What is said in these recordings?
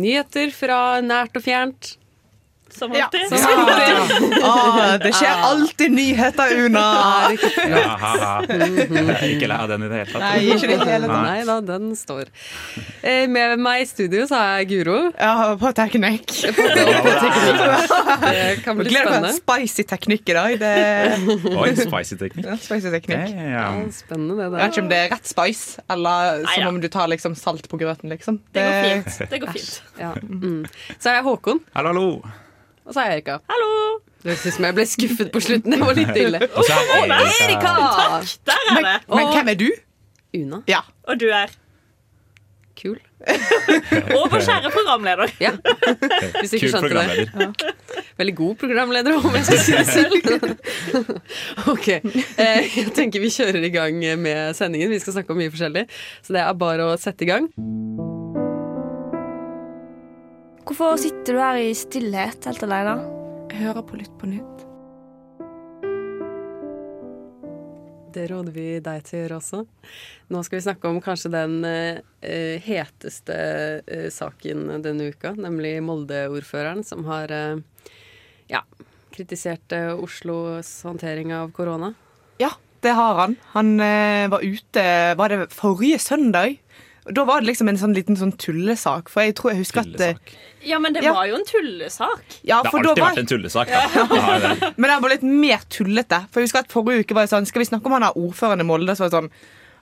nyheter fra nært og fjernt. Som alltid. Som alltid. Ah, det skjer alltid nyheter, Una! Ikke flott? Ikke lei av den i det hele tatt. Nei, ikke det hele tatt. Nei da, den står. Eh, Med meg i studio så har jeg Guro. Ja, på teknikk. Det kan bli Gleder meg til en spicy teknikk i dag. Det Oi, spicy teknikk. ja, spicy teknikk. ja, ja. Ja, Spennende, det Jeg vet ikke om det er rett spice, eller som ja. om du tar liksom salt på grøten, liksom. Det går fint. Det går fint. Ja. Mm. Så er jeg Håkon, Hallo, hallo. Og så er Erika. Hallo! Det høres ut som jeg ble skuffet på slutten. Det var litt ille. Og så er Erika. Erika! Der er Men, det. men hvem er du? Una. Ja. Og du er Kul. Og vår kjære programleder. Ja. Hvis ikke Kul skjønte det. programleder. Veldig god programleder, om jeg skal si det selv. ok, eh, Jeg tenker vi kjører i gang med sendingen. Vi skal snakke om mye forskjellig. Så det er bare å sette i gang. Hvorfor sitter du her i stillhet helt alene? Jeg hører på Lytt på nytt. Det råder vi deg til å gjøre også. Nå skal vi snakke om kanskje den eh, eh, heteste eh, saken denne uka, nemlig Molde-ordføreren som har eh, ja, kritisert eh, Oslos håndtering av korona. Ja, det har han. Han eh, var ute Var det forrige søndag? Da var det liksom en sånn liten sånn tullesak. For jeg tror jeg husker at eh, Ja, men det Ja. var jo en tullesak. Ja, Det for har da alltid var vært en tullesak. Ja. Det det. Men den var litt mer tullete. For jeg husker at Forrige uke var det sånn Skal vi snakke om han der ordføreren i Molde? Så var det sånn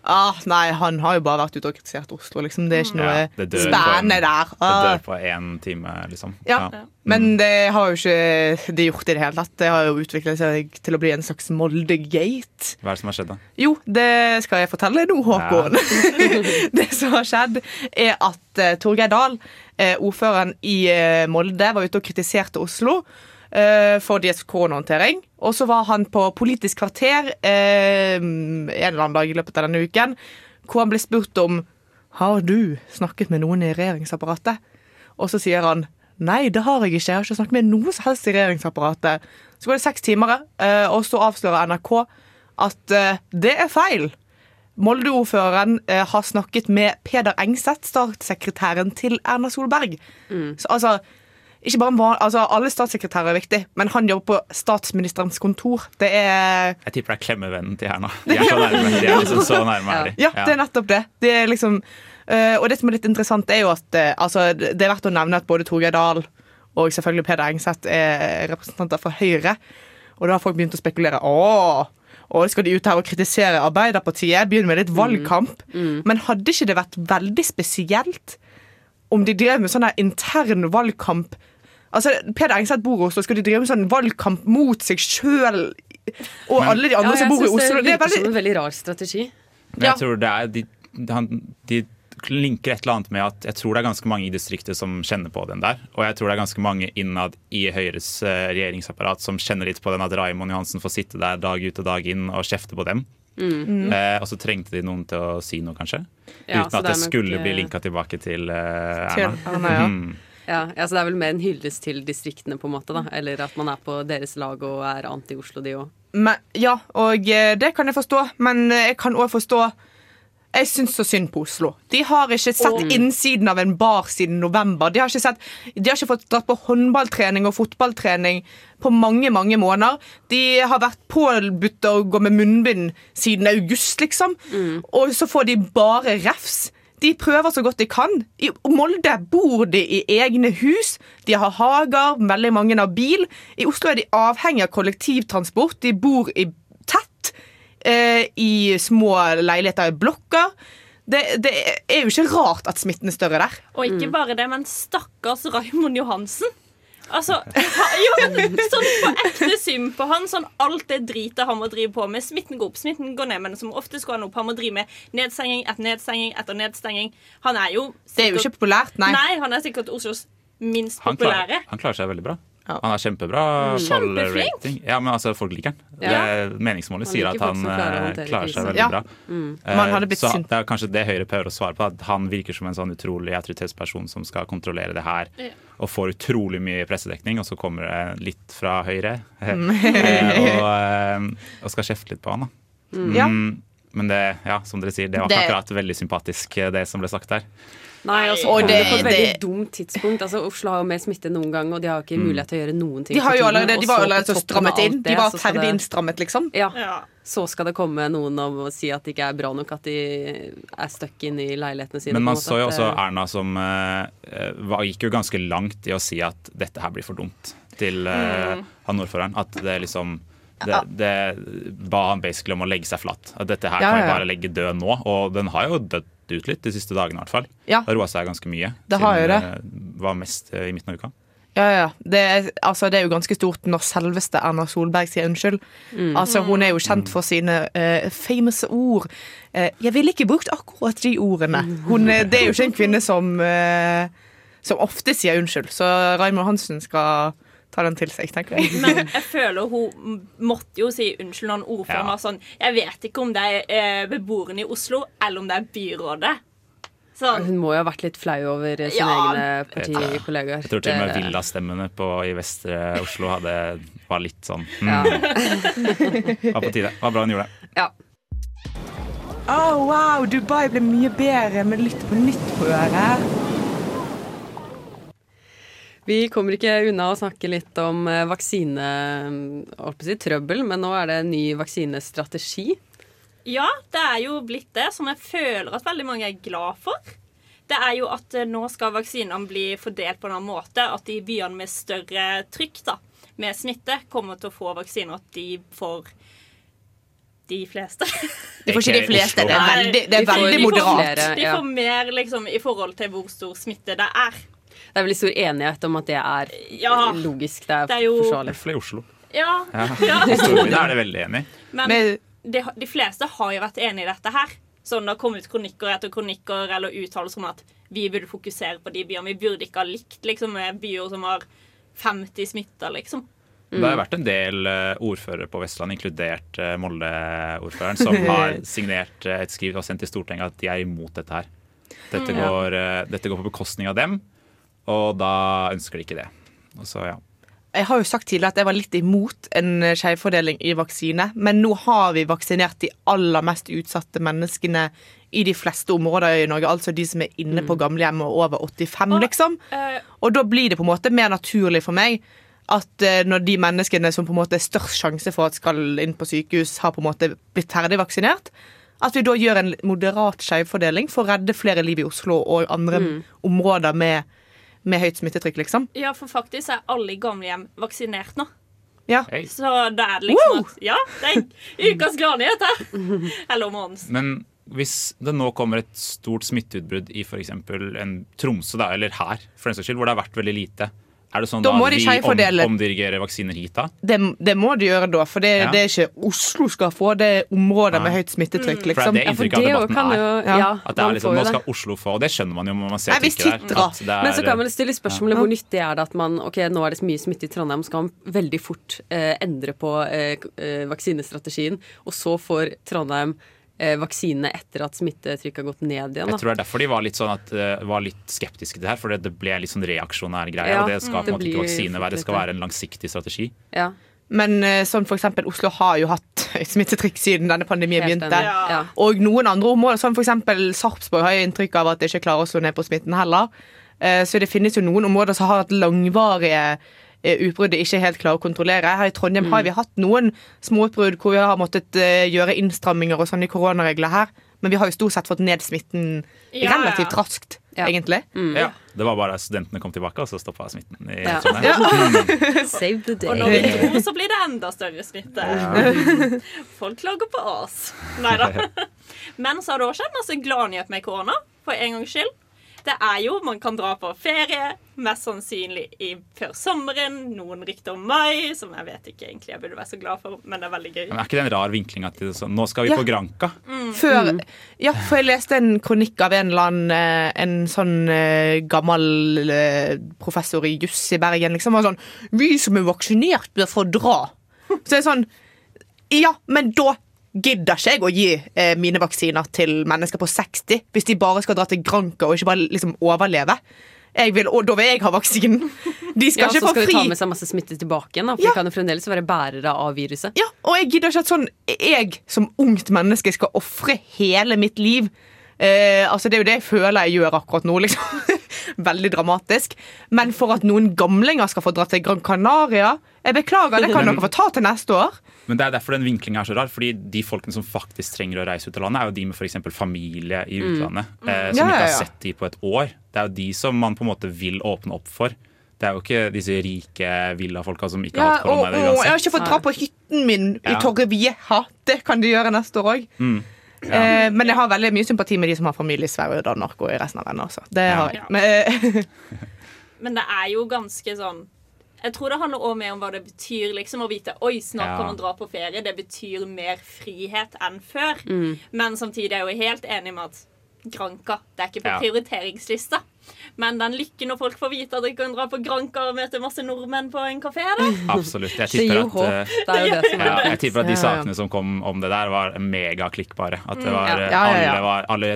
ah, Nei, han har jo bare vært ute og kritisert Oslo. Liksom. Det er ikke noe Ja, det dør på spennende der. der. Det Ah. dør på én time, liksom. Ja. Ja. Men det har jo ikke de gjort i det hele tatt. Det har jo utviklet seg til å bli en slags Molde-gate. Hva er det som har skjedd, da? Jo, det skal jeg fortelle nå, Håkon. det som har skjedd, er at uh, Torgeir Dahl, uh, ordføreren i uh, Molde, var ute og kritiserte Oslo eh, for deres koronahåndtering. Og så var han på Politisk kvarter eh, en eller annen dag i løpet av denne uken, hvor han ble spurt om har du snakket med noen i regjeringsapparatet. Og så sier han nei, det har jeg ikke. Jeg har ikke snakket med noe som helst i regjeringsapparatet. Så går det seks timer, eh, og så avslører NRK at eh, det er feil. Molde-ordføreren eh, har snakket med Peder Engseth, statssekretæren til Erna Solberg. Så altså, ikke bare van- altså, Alle statssekretærer er viktig, men han jobber på statsministerens kontor. Det er Jeg tipper det er klemmevennen til her nå. De er så nærme. De er liksom så nærme ja. Ja, det er nettopp det. Det er liksom eh, Og det som er litt interessant, er jo at eh, altså, det er verdt å nevne at både Torgeir Dahl og selvfølgelig Peder Engseth er representanter for Høyre. Og da har folk begynt å spekulere. Åh, og skal de ut her og kritisere Arbeiderpartiet? Begynne med litt valgkamp. Men hadde ikke det vært veldig spesielt om de drev med sånn intern valgkamp? Altså, Peder Engseth bor i Oslo. Skal de drive med sånn valgkamp mot seg sjøl og Men- alle de andre Ja, som bor i Oslo? det er virker veldig som en veldig rar strategi. Men Ja. jeg tror det er de, han, de linker et eller annet med at jeg tror det er ganske mange i distriktet som kjenner på den der. Og jeg tror det er ganske mange innad i Høyres eh, regjeringsapparat som kjenner litt på den at Raymond Johansen får sitte der dag ut og dag inn og kjefte på dem. Eh, og så trengte de noen til å si noe, kanskje. Ja, Uten at det det er nok, skulle eh, bli linka tilbake til eh, Erna. Erna, ja. Ja, ja, så Det er vel mer en hyllest til distriktene, på en måte. da Eller at man er på deres lag og er anti-Oslo, de òg. Ja, og eh, det kan jeg forstå, men eh, jeg kan òg forstå Jeg syns så synd på Oslo. De har ikke sett innsiden av en bar siden november. De har ikke, sett, de har ikke fått dratt på håndballtrening og fotballtrening på mange mange måneder. De har vært påbudt å gå med munnbind siden august, liksom. Og så får de bare refs. De prøver så godt de kan. I Molde bor de i egne hus. De har hager, veldig mange har bil. I Oslo er de avhengig av kollektivtransport. De bor i i små leiligheter i blokker. Det, det er jo ikke rart at smitten er større der. Og ikke bare det, men stakkars Raymond Johansen. Altså, jo, sånn på ekte synd på han. Sånn alt det dritet han må drive på med. Smitten går opp, smitten går ned, men som oftest går han opp. Han må drive med nedstenging etter nedstenging etter nedstenging. Han er jo Det er jo ikke populært, nei. Nei, han er sikkert Oslos minst Han klarer, populære. han klarer seg veldig bra. Ja. Han har kjempebra Kjempeflink. Ja, men altså, folk liker han. Ja. Meningsmålet sier at han klarer eh, klarer seg veldig Ja. bra. Mm. Uh, så det er kanskje det Høyre prøver å svare på, at han virker som en sånn utrolig autoritetsperson som skal kontrollere det her, Ja. og får utrolig mye pressedekning, og så kommer det litt fra Høyre Mm. eh, og, og skal kjefte litt på han. da. Ja. Mm, Men det, ja, som dere sier, det var ikke akkurat veldig sympatisk, det som ble sagt der. Nei, altså, Og det, det- på et veldig det- dumt tidspunkt. Altså, Oslo har jo mer smitte enn noen gang, og de har ikke mulighet til å gjøre noen ting. De, har jo allerede, de var jo allerede så strammet inn. De var så ferdig det- innstrammet, liksom. Ja, Ja. så skal det komme noen og si at det ikke er bra nok at de er stuck inn i leilighetene sine. Men man så jo også Erna som var, gikk jo ganske langt i å si at dette her blir for dumt til eh, han ordføreren. At det liksom det, det ba han basically om å legge seg flatt. At dette her Ja, kan vi ja. bare legge død nå. Og den har jo dødd ut litt de siste dagene, i hvert fall. Ja. Det har roa seg ganske mye. Det har jo det. var mest eh, i midten av uka. Ja, ja. Det er, altså, det er jo ganske stort når selveste Erna Solberg sier unnskyld. Altså, hun er jo kjent for sine uh, famous ord. Uh, jeg ville ikke brukt akkurat de ordene. Hun, det er jo ikke en kvinne som, uh, som ofte sier unnskyld, så Raymond Hansen skal ta den til seg, tenker jeg. Men jeg føler hun måtte jo si unnskyld når ordføreren Ja. var sånn Jeg vet ikke om det er eh, beboerne i Oslo, eller om det er byrådet. Så. Hun må jo ha vært litt flau over sine Ja. egne partikollegaer. Jeg tror til og med Det- villastemmene i vestre Oslo hadde, var litt sånn mm, Ja. Var på tide. Var bra hun gjorde det. ja. Oh, wow, Dubai ble mye bedre med Lytt på nytt på øret. Vi kommer ikke unna å snakke litt om vaksinetrøbbel, vaksine... holdt på å si trøbbel, men nå er det en ny vaksinestrategi. Ja, det er jo blitt det, som jeg føler at veldig mange er glad for. Det er jo at eh, nå skal vaksinene bli fordelt på en annen måte. At de byene med større trykk da, med smitte kommer til å få vaksiner. At de får de fleste. De får ikke de fleste. Det er veldig, det er veldig moderat. de får. De får mer liksom, i forhold til hvor stor smitte det er. Det er veldig stor enighet om at det er Ja. logisk. Det er, Det er jo- forsvarlig. i Oslo. Ja, Ja. ja. Storbyene er det veldig enig. Men Men- de, de fleste har jo vært enig i dette her. Sånn Det har kommet kronikker etter kronikker eller uttalelser om at vi burde fokusere på de byene. Vi burde ikke ha likt liksom, med byer som har 50 smitta, liksom. Det har jo vært en del eh, ordførere på Vestlandet, inkludert uh, Molde-ordføreren, som har signert eh, et skriv og sendt til Stortinget at de er imot dette her. Dette Ja. går, eh, dette går på bekostning av dem, og da ønsker de ikke det. Og så, ja. Jeg har jo sagt tidligere at jeg var litt imot en skjevfordeling i vaksine, men nå har vi vaksinert de aller mest utsatte menneskene i de fleste områder i Norge, altså de som er inne på gamlehjem og over 85, liksom. Eh, Og da blir det på en måte mer naturlig for meg at eh, når de menneskene som på en måte er størst sjanse for at skal inn på sykehus, har på en måte blitt ferdig vaksinert, at vi da gjør en moderat skjevfordeling for å redde flere liv i Oslo og andre områder med, med høyt smittetrykk, liksom. ja, for faktisk er alle i gamlehjem vaksinert nå. Ja. Hey. Så da er det liksom at Ja, det er ukas gladnyhet her. Eller månedens. Men hvis det nå kommer et stort smitteutbrudd i f.eks. en Tromsø, da, eller her, for den saks skyld, hvor det har vært veldig lite, er det sånn Da da, at de vi om, omdirigerer vaksiner hit da? Det, det må de gjøre da, for det, Ja. det er ikke Oslo skal få, det er områder med høyt smittetrykk, For liksom. det er inntrykket inntrykket av det jo debatten er. jo Ja. Ja, At det er liksom, nå skal Oslo få, og det skjønner man jo når man ser Nei, der. da. Men så er- kan man stille spørsmålet hvor nyttig er det at man ok, nå er det så mye smitte i Trondheim, skal man veldig fort eh, endre på eh, eh, vaksinestrategien, og så får Trondheim vaksinene etter at smittetrykket har gått ned igjen. Jeg tror det er derfor de var litt, sånn at, eh, var litt skeptiske til det her, for det ble litt sånn reaksjonær greie. Ja, og det skal på en måte ikke vaksine være, det skal være en langsiktig strategi. Ja, Men eh, sånn for eksempel, Oslo har jo hatt høyt smittetrykk siden denne pandemien begynte. Ja. Og noen andre områder, som eksempel Sarpsborg, har jeg inntrykk av at de ikke klarer å slå ned på smitten heller. Eh, Så det finnes jo noen områder som har hatt langvarige eh, utbrudd de ikke helt klarer å kontrollere. Her i Trondheim Mm. har vi hatt noen småutbrudd hvor vi har måttet eh, gjøre innstramminger og sånn i koronaregler her, men vi har jo stort sett fått ned smitten Ja, relativt ja. raskt, Ja. egentlig. Ja, det var bare studentene kom tilbake, og så stoppa smitten. i Ja. Trondheim. Save the day. Og når vi tror, så blir det enda større smitte. Folk klager på oss. Nei da. Men så har det òg skjedd masse gladnyhet med korona, for en gangs skyld. Det er jo Man kan dra på ferie, mest sannsynlig i, før sommeren. Noen rykter om mai, som jeg vet ikke egentlig jeg burde være så glad for, men det er veldig gøy. Men er ikke det en rar vinkling at det, er sånn, nå skal vi Ja. på Granca? Før, ja, for jeg leste en kronikk av en eller annen eh, En sånn eh, gammel eh, professor i juss i Bergen. Liksom var sånn Vi som er vaksinert, bør få dra. Så det er sånn Ja, men da gidder ikke jeg å gi eh, mine vaksiner til mennesker på 60 hvis de bare skal dra til Granca og ikke bare liksom overleve. Vil, og da vil jeg ha vaksinen. De skal Ja, så ikke få skal de ta med seg masse smitte tilbake igjen, da, for Ja. de kan jo fremdeles være bærere av viruset. Ja, og jeg gidder ikke at sånn Jeg som ungt menneske skal ofre hele mitt liv. Eh, altså Det er jo det jeg føler jeg gjør akkurat nå. liksom Veldig dramatisk. Men for at noen gamlinger skal få dra til Gran Canaria Jeg beklager, det kan dere få ta til neste år. Men det er derfor den vinklingen er så rar. fordi de folkene som faktisk trenger å reise ut av landet, er jo de med eksempel familie i utlandet. Eh, som Ja, ikke har ja. sett de på et år. Det er jo de som man på en måte vil åpne opp for. Det er jo ikke disse rike villafolka som ikke Ja, har hatt korona. i jeg har ikke fått dra på hytten min i Ja. Torrevieja. Det kan de gjøre neste år òg. Mm. Eh, men jeg har veldig mye sympati med de som har familie i Sverige og Danmark og i resten av landet også. Det har jeg. Men, eh, Men det er jo ganske sånn Jeg tror det handler også mer om hva det betyr liksom, å vite Oi, snart Ja. kan man dra på ferie. Det betyr mer frihet enn før. Mm. Men samtidig er jeg jo helt enig med at Granka det er ikke på Ja. prioriteringslista. Men den lykken når folk får vite at de kan dra på Granka og møte masse nordmenn på en kafé, da. Absolutt. Jeg tipper at, det ja, jeg tipper at de sakene som kom om det der, var megaklikkbare. At det var, ja. eh, Ja, ja, ja. Alle var alle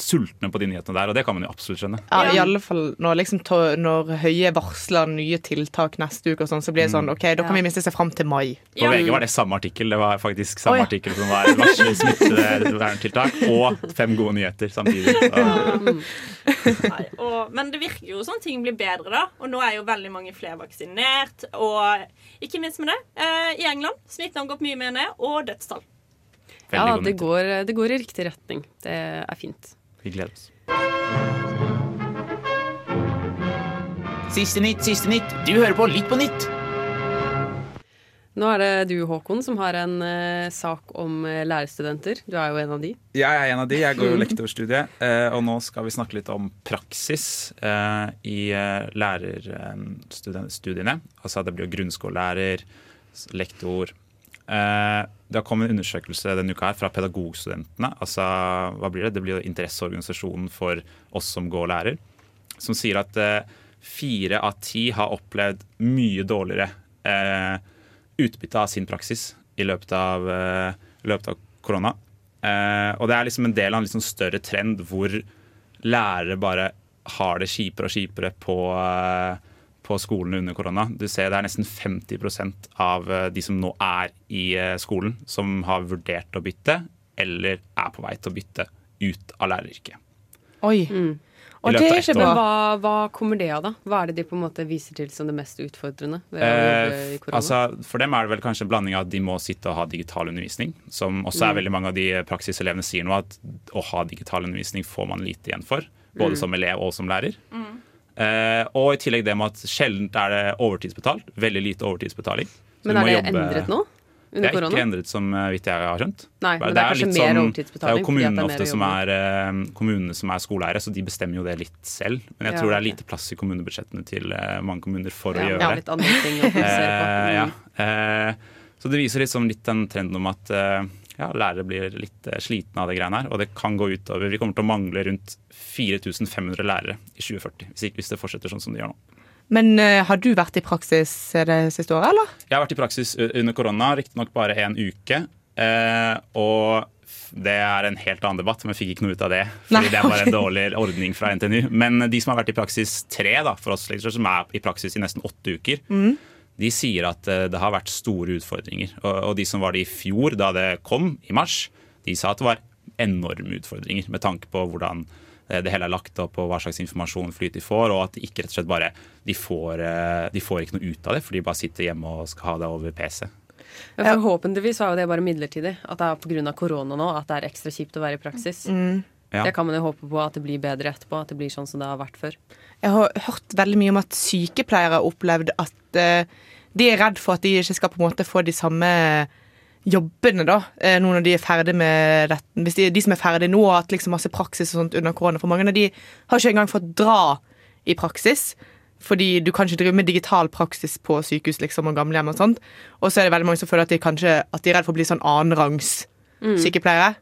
sultne på de nyhetene der, og det kan man jo absolutt skjønne. Ja, i alle fall når, liksom, når Høie varsler nye tiltak neste uke, og sånn, så blir det sånn OK, da kan vi miste seg fram til mai. På Ja. VG var det samme artikkel. Det var faktisk samme oh, ja. artikkel som var varsler smitteverntiltak og fem gode nyheter samtidig. Nei, og, men det virker jo sånn ting blir bedre, da. Og nå er jo veldig mange flere vaksinert. Og ikke minst med det, eh, i England smitten har gått mye mer ned, og dødstall. veldig Ja, det går, det går i riktig retning. Det er fint. Vi gleder oss. Siste nytt, siste nytt. Du hører på Litt på nytt. Nå er det du, Håkon, som har en uh, sak om uh, lærerstudenter. Du er jo en av de. Jeg er en av de. Jeg går jo lektorstudiet, Uh, og nå skal vi snakke litt om praksis eh, i lærerstudiene. Altså det blir jo grunnskolelærer, lektor. Eh, Det har kommet en undersøkelse denne uka her fra pedagogstudentene. Altså, hva blir det? Det blir jo interesseorganisasjonen for oss som går lærer. Som sier at eh, fire av ti har opplevd mye dårligere eh, utbytte av sin praksis i løpet av, eh, i løpet av korona. Eh, og det er liksom en del av en sånn større trend hvor lærere bare har det kjipere og kjipere på, eh, på skolene under korona. Du ser Det er nesten 50 av eh, de som nå er i eh, skolen, som har vurdert å bytte, eller er på vei til å bytte ut av læreryrket. Oi. Og det er ikke. Men hva, hva kommer det av, da? Hva er det de på en måte viser til som det mest utfordrende? ved å jobbe i Eh, korona? altså, for dem er det vel kanskje en blanding av at de må sitte og ha digital undervisning, som også er veldig mange av de praksiselevene sier nå, at å ha digital undervisning får man lite igjen for. Både som elev og som lærer. Eh, og i tillegg det med at sjelden er det overtidsbetalt. Veldig lite overtidsbetaling. Så Men er det jobbe- endret nå? Det er er ikke endret, som eh, vidt jeg har skjønt. Nei, men det er kanskje mer sånn- overtidsbetaling Det er jo det kommunene er som er eh, kommunene som er skoleeiere, så de bestemmer jo det litt selv. Men jeg Ja, tror det er lite plass i kommunebudsjettene til eh, mange kommuner for å gjøre gjøre ja, litt andre ting å fokusere på. Eh, Mm. ja. eh, så det viser liksom litt den trenden om at eh, ja, lærere blir litt eh, slitne av det greiene her. Og det kan gå utover Vi kommer til å mangle rundt 4500 lærere i 2040 hvis, hvis det fortsetter sånn som det gjør nå. Men uh, har du vært i praksis det siste året, eller? Jeg har vært i praksis under korona, riktignok bare en uke. Uh, og det er en helt annen debatt, men jeg fikk ikke noe ut av det. Fordi Nei, det er bare en dårlig ordning fra NTNU. Men de som har vært i praksis tre, da, for oss som er i praksis i nesten åtte uker, de sier at eh, det har vært store utfordringer. Og, og de som var det i fjor, da det kom i mars, de sa at det var enorme utfordringer med tanke på hvordan eh, det hele er lagt opp og hva slags informasjon flyt de får, og at de ikke rett og slett bare de får, eh, de får ikke noe ut av det, for de bare sitter hjemme og skal ha det over PC. Ja, forhåpentligvis var jo det bare midlertidig. At det er pga. korona nå at det er ekstra kjipt å være i praksis. Ja. Det kan man jo håpe på at det blir bedre etterpå. At det blir sånn som det har vært før. Jeg har hørt veldig mye om at sykepleiere har opplevd at eh, de er redd for at de ikke skal på en måte få de samme jobbene, da, eh, nå når de er ferdig med dette. Hvis de, de som er ferdige nå, har hatt liksom masse praksis og sånt under korona, for mange av de har ikke engang fått dra i praksis. Fordi du kan ikke drive med digital praksis på sykehus liksom, og gamlehjem. Og sånt. Og så er det veldig mange som føler at de, kanskje, at de er redd for å bli sånn annenrangs Mm. sykepleiere.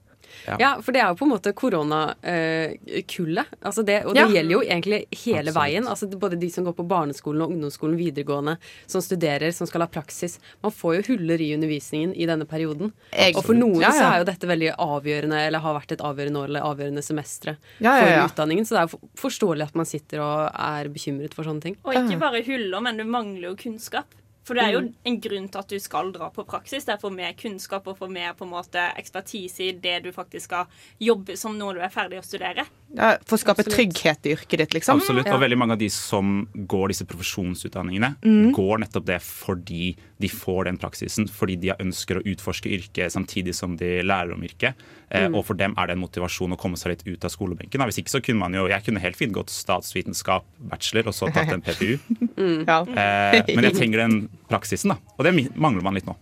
Ja. for det er jo på en måte koronakullet. altså det, og det Ja. gjelder jo egentlig hele Absolutt. veien. altså Både de som går på barneskolen og ungdomsskolen, videregående, som studerer, som skal ha praksis. Man får jo huller i undervisningen i denne perioden. Absolutt. og for noen Ja, ja. så er jo dette veldig avgjørende, eller har vært et avgjørende år eller avgjørende semestre Ja, ja, ja. for utdanningen. Så det er jo forståelig at man sitter og er bekymret for sånne ting. Og ikke bare huller, men du mangler jo kunnskap. For det er jo Mm. en grunn til at du skal dra på praksis. Det er for mer kunnskap og for mer på en måte ekspertise i det du faktisk skal jobbe som når du er ferdig å studere. Ja, for å skape Absolutt. trygghet i yrket ditt, liksom. Absolutt. Ja. Og veldig mange av de som går disse profesjonsutdanningene, Mm. går nettopp det fordi de får den praksisen. Fordi de ønsker å utforske yrket samtidig som de lærer om yrket. Eh, Mm. Og for dem er det en motivasjon å komme seg litt ut av skolebenken. Hvis ikke så kunne man jo Jeg kunne helt fint gått statsvitenskap bachelor og så tatt en PPU. Ja. Eh, men jeg trenger den praksisen, da. Og det mangler man litt nå.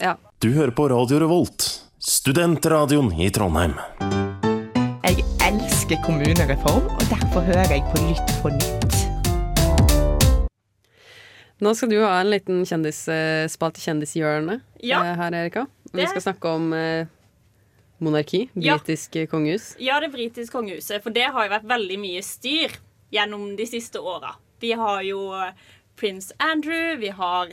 Ja. Du hører på Radio Revolt, studentradioen i Trondheim. Jeg elsker kommunereform, og derfor hører jeg på Lytt på nytt. Nå skal du ha en liten kjendisspalte, Kjendishjørne, Ja. eh, her, Erika. Vi Det- skal snakke om eh, monarki. Britisk ja. kongehus. Ja, det britiske kongehuset, for det har jo vært veldig mye styr gjennom de siste åra. Vi har jo eh, prins Andrew, vi har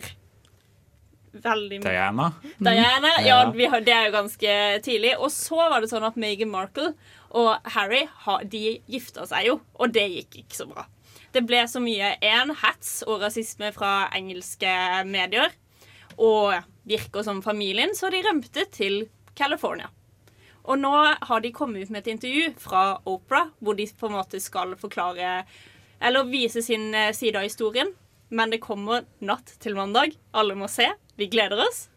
veldig mye Diana. Diana. Ja, Ja. vi har, det er jo ganske tidlig. Og så var det sånn at Meghan Markle og Harry de gifta seg jo, og det gikk ikke så bra. Det ble så mye én hats og rasisme fra engelske medier, og virker som familien, så de rømte til California. Og nå har de kommet ut med et intervju fra Opera, hvor de på en måte skal forklare Eller vise sin eh, side av historien. Men det kommer natt til mandag. Alle må se. Vi gleder oss.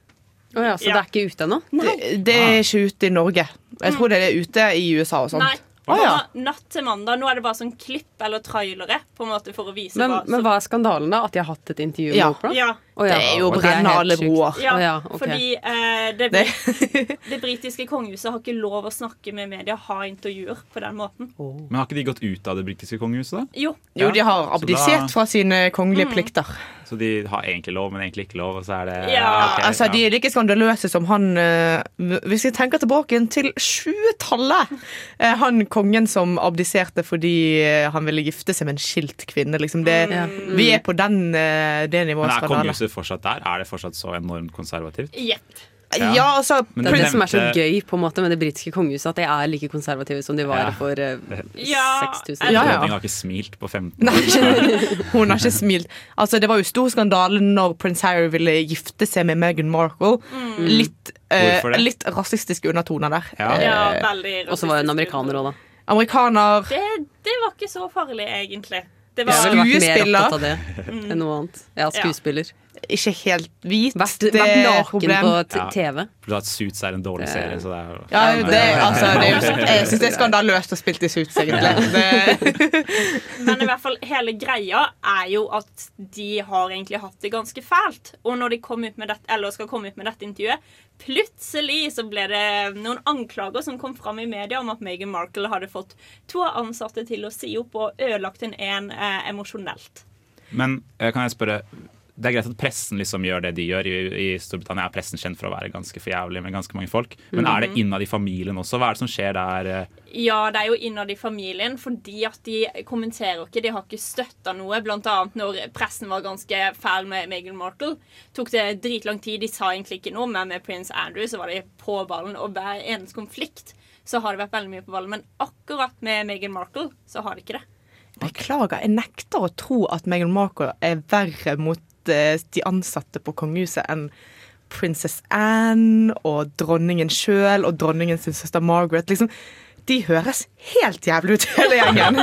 Å ja, så Ja. det er ikke ute ennå? Det, det er ikke ute i Norge. Jeg tror det er ute i USA og sånt. Nei. Oh, ja. Natt til mandag. Nå er det bare sånn klipp eller trailere på en måte for å vise Men, hva men hva er skandalen, da? At de har hatt et intervju med Ja. Opera? Ja. Oh, ja, Det er jo brennende alle broer. Ja, Å ja, ok. fordi eh, det, Det- det britiske kongehuset har ikke lov å snakke med media, ha intervjuer på den måten. Men har ikke de gått ut av det britiske kongehuset, da? Jo. Jo, de har abdisert da- fra sine kongelige Mm. plikter. Så de har egentlig lov, men egentlig ikke lov, og så er det Ja, okay, Altså, De er like skandaløse som han uh, Hvis vi tenker tilbake til 20-tallet uh, Han kongen som abdiserte fordi eh, han ville gifte seg med en skilt kvinne. Liksom det, mm. Vi er på den, uh, det Men nivået. er skandale. kongehuset fortsatt der? Er det fortsatt så enormt konservativt? Jepp. Ja, altså Det er det som er så gøy på en måte med det britiske kongehuset, at de er like konservative som de var Ja. for uh, Ja, 6000 Ja, ja. Dronningen har ikke smilt på 15 år. hun har ikke smilt. Altså, det var jo stor skandale når prins Harry ville gifte seg med Meghan Markle. Litt, uh, litt rasistiske undertoner der. Ja. Ja, Eh, veldig Og så var hun amerikaner òg, da. amerikaner Det, det var ikke så farlig, egentlig. Det Jeg var vært mer opptatt av det enn noe annet. Ja, skuespiller. Ikke helt hvit. Vært, vært naken på t Ja. TV. For at Suits er en dårlig serie, så det er Ja, det, altså, det er jo, jeg syns det er skandaløst å spille i suits, egentlig. Men i hvert fall hele greia er jo at de har egentlig hatt det ganske fælt. Og når de kom ut med dette, eller skal komme ut med dette intervjuet, plutselig så ble det noen anklager som kom fram i media om at Meghan Markle hadde fått to ansatte til å si opp og ødelagt en en eh, emosjonelt. Men eh, kan jeg spørre Det er greit at pressen liksom gjør det de gjør. I, I Storbritannia er pressen kjent for å være ganske forjævlig med ganske mange folk. Men er det innad i familien også? Hva er det som skjer der? eh? Ja, det er jo innad i familien, fordi at de kommenterer ikke. De har ikke støtta noe. Blant annet når pressen var ganske fæl med Meghan Markle. Tok det dritlang tid. De sa egentlig ikke noe, men med prins Andrew så var de på ballen. Og hver eneste konflikt så har det vært veldig mye på ballen. Men akkurat med Meghan Markle så har de ikke det. beklager, jeg nekter å tro at Meghan Markle er verre mot de ansatte på kongehuset enn Princess Anne og dronningen sjøl og dronningen sin søster Margaret. Liksom, de høres helt jævlig ut, hele gjengen.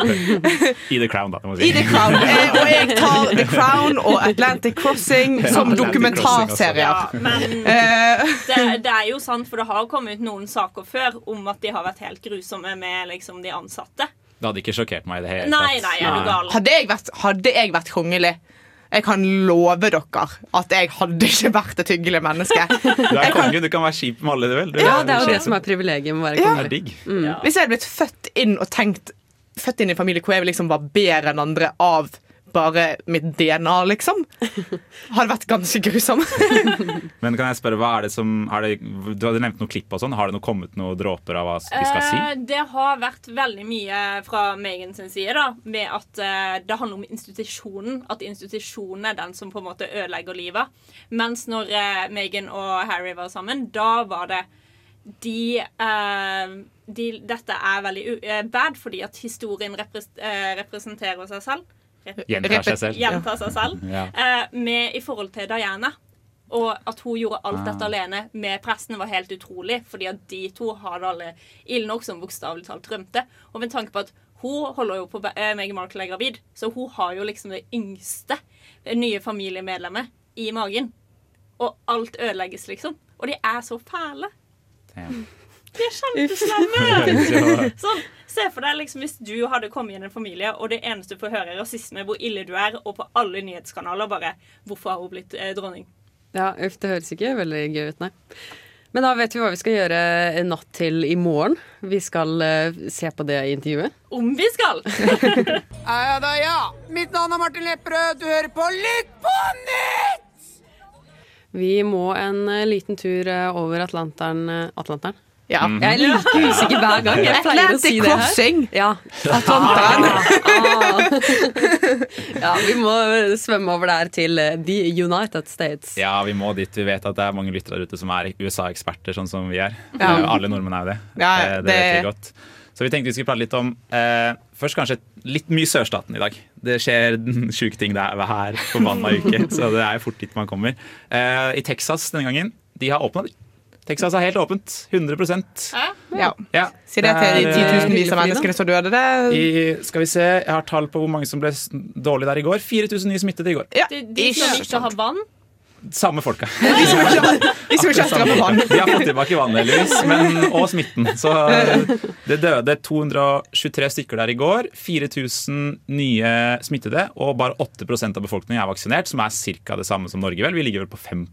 I The Crown, da. jeg I. The Crown. Eh, og jeg tar The Crown og Atlantic Crossing som Atlantic dokumentarserier. Ja, men Eh, det, det er jo sant, for det har kommet ut noen saker før om at de har vært helt grusomme med liksom, de ansatte. Det hadde ikke sjokkert meg i det hele Nei, tatt. nei, er du gal? hadde, jeg vært, hadde jeg vært kongelig Jeg kan love dere at jeg hadde ikke vært et hyggelig menneske. Du er konge, du kan være kjip med alle, du vil. Du Ja, det er jo det som er privilegiet med å være Ja. konge. digg. Mm. Hvis jeg hadde blitt født inn og tenkt Født inn i en familie hvor jeg liksom var bedre enn andre av bare mitt DNA, liksom, har vært ganske grusom. Men kan jeg spørre, hva er det som er det, Du hadde nevnt noen klipp og sånn. Har det noe kommet noen dråper av hva de skal si? Eh, det har vært veldig mye fra Megan sin side, da, med at eh, det handler om institusjonen. At institusjonen er den som på en måte ødelegger livet. Mens når uh, Megan og Harry var sammen, da var det de, uh, de Dette er veldig u eh, bad, fordi at historien repres uh, representerer seg selv. Rep Gjentar seg selv. Gjentar seg selv. Ja. Eh, med, I forhold til Diana. Og at hun gjorde alt dette Ah. alene med presten, var helt utrolig. Fordi at de to hadde alle ille nok som bokstavelig talt rømte. Og med tanke på at hun holder jo på eh, Meghan Markle er gravid, så hun har jo liksom det yngste nye familiemedlemmet i magen. Og alt ødelegges, liksom. Og de er så fæle. De er kjempeslemme! sånn, se for deg liksom hvis du hadde kommet inn i en familie, og det eneste du får høre, er rasisme, hvor ille du er, og på alle nyhetskanaler bare 'Hvorfor har hun blitt eh, dronning?' Ja, uff, det høres ikke veldig gøy ut, nei. Men da vet vi hva vi skal gjøre en natt til i morgen. Vi skal uh, se på det intervjuet. Om vi skal! Ja da, ja. Mitt navn er Martin Lepperød. Du hører på Lytt på nytt! Vi må en uh, liten tur uh, over Atlanteren. Atlanteren? Ja. Jeg er like usikker hver gang. Jeg pleier å si det her. Crossing. Ja. Atlanteren. ja, vi må svømme over der til eh, The United States. Ja, vi må dit. Vi vet at det er mange lyttere der ute som er USA-eksperter, sånn som vi er. Ja. Eh, Alle nordmenn er jo det. Ja, Eh, det, vet det- vi godt. Så vi tenkte vi skulle prate litt om eh, Først kanskje litt mye sørstaten i dag. Det skjer sjuke ting der hver forbanna uke, så det er jo fort dit man kommer. Eh, I Texas denne gangen, de har åpna. Texas er helt åpent. 100 Ja. ja, Si det til de eh, titusenvis av menneskene som døde. der. i, skal vi se, Jeg har tall på hvor mange som ble dårlige dårlig der i går. 4000 nye smittede i går. ja. De, de som ikke har vann. Samme folka. De som ikke har vann. De har fått tilbake vannet, heldigvis, men, og smitten. Så eh, det døde 223 stykker der i går. 4000 nye smittede, og bare 8% av befolkningen er vaksinert, som er ca. det samme som Norge. vel. Vi ligger vel på 5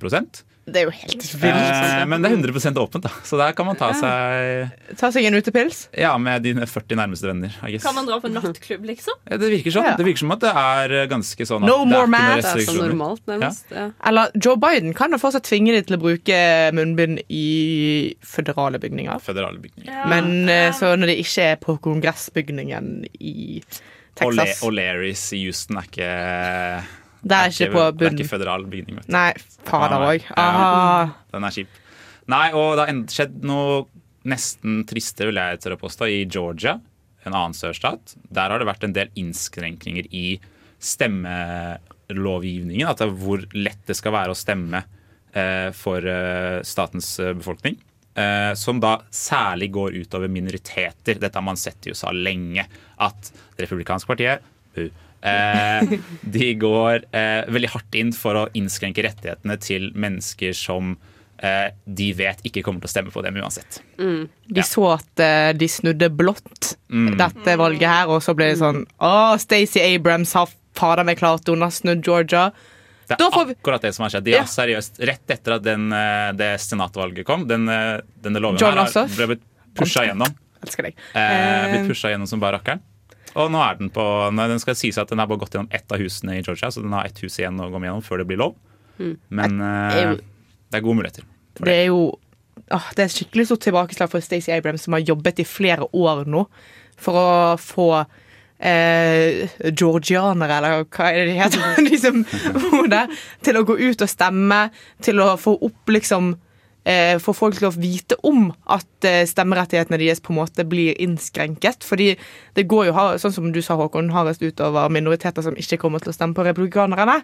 Det er jo helt vilt. eh, Men det er 100 åpent, da. så der kan man ta seg Ta seg en utepils. ja, med dine 40 nærmeste venner. I guess. Kan man dra på nattklubb, liksom? Ja, Det virker sånn. Ja. Det virker som at det er ganske sånn No more mad! Det er så normalt, nærmest. Ja. Eller Joe Biden kan jo fortsatt tvinge de til å bruke munnbind i føderale bygninger. Føderale bygninger. Men eh, så når det ikke er på kongressbygningen i Texas O'Learys i Houston er ikke Det er ikke på Det er ikke føderal bygning. Vet du. Nei, fader òg. Ah. Den er kjip. Nei, og det har skjedd noe nesten triste, vil jeg tørre å påstå, i Georgia, en annen sørstat. Der har det vært en del innskrenkninger i stemmelovgivningen. At det er hvor lett det skal være å stemme eh, for eh, statens eh, befolkning. Eh, som da særlig går utover minoriteter. Dette har man sett i USA lenge. At det republikanske partiet eh, de går eh, veldig hardt inn for å innskrenke rettighetene til mennesker som eh, de vet ikke kommer til å stemme på dem uansett. De så at eh, de snudde blått Mm. dette valget her, og så ble det sånn Å, Stacey Abrams har fader meg klart har snudd Georgia. Det er får vi- akkurat det som har skjedd. De Ja. seriøst, Rett etter at den, eh, det senatvalget kom, den, eh, denne loven John her har- ble blitt pusha gjennom. Elsker deg. Eh, blitt pusha gjennom som bare rakkeren. Og nå er den på nei, Den skal sies at den har bare gått gjennom ett av husene i Georgia, så den har ett hus igjen å gå gjennom før det blir lov. Men er eh, det er gode muligheter. det er jo åh, Det er skikkelig stort tilbakeslag for Stacey Abrams, som har jobbet i flere år nå for å få eh, georgianere, eller hva er det de heter, de som bor der, til å gå ut og stemme, til å få opp liksom eh, Få folk til å vite om at eh, stemmerettighetene deres på en måte blir innskrenket. Fordi det går jo, sånn som du sa, Håkon, hardest utover minoriteter som ikke kommer til å stemme på republikanerne.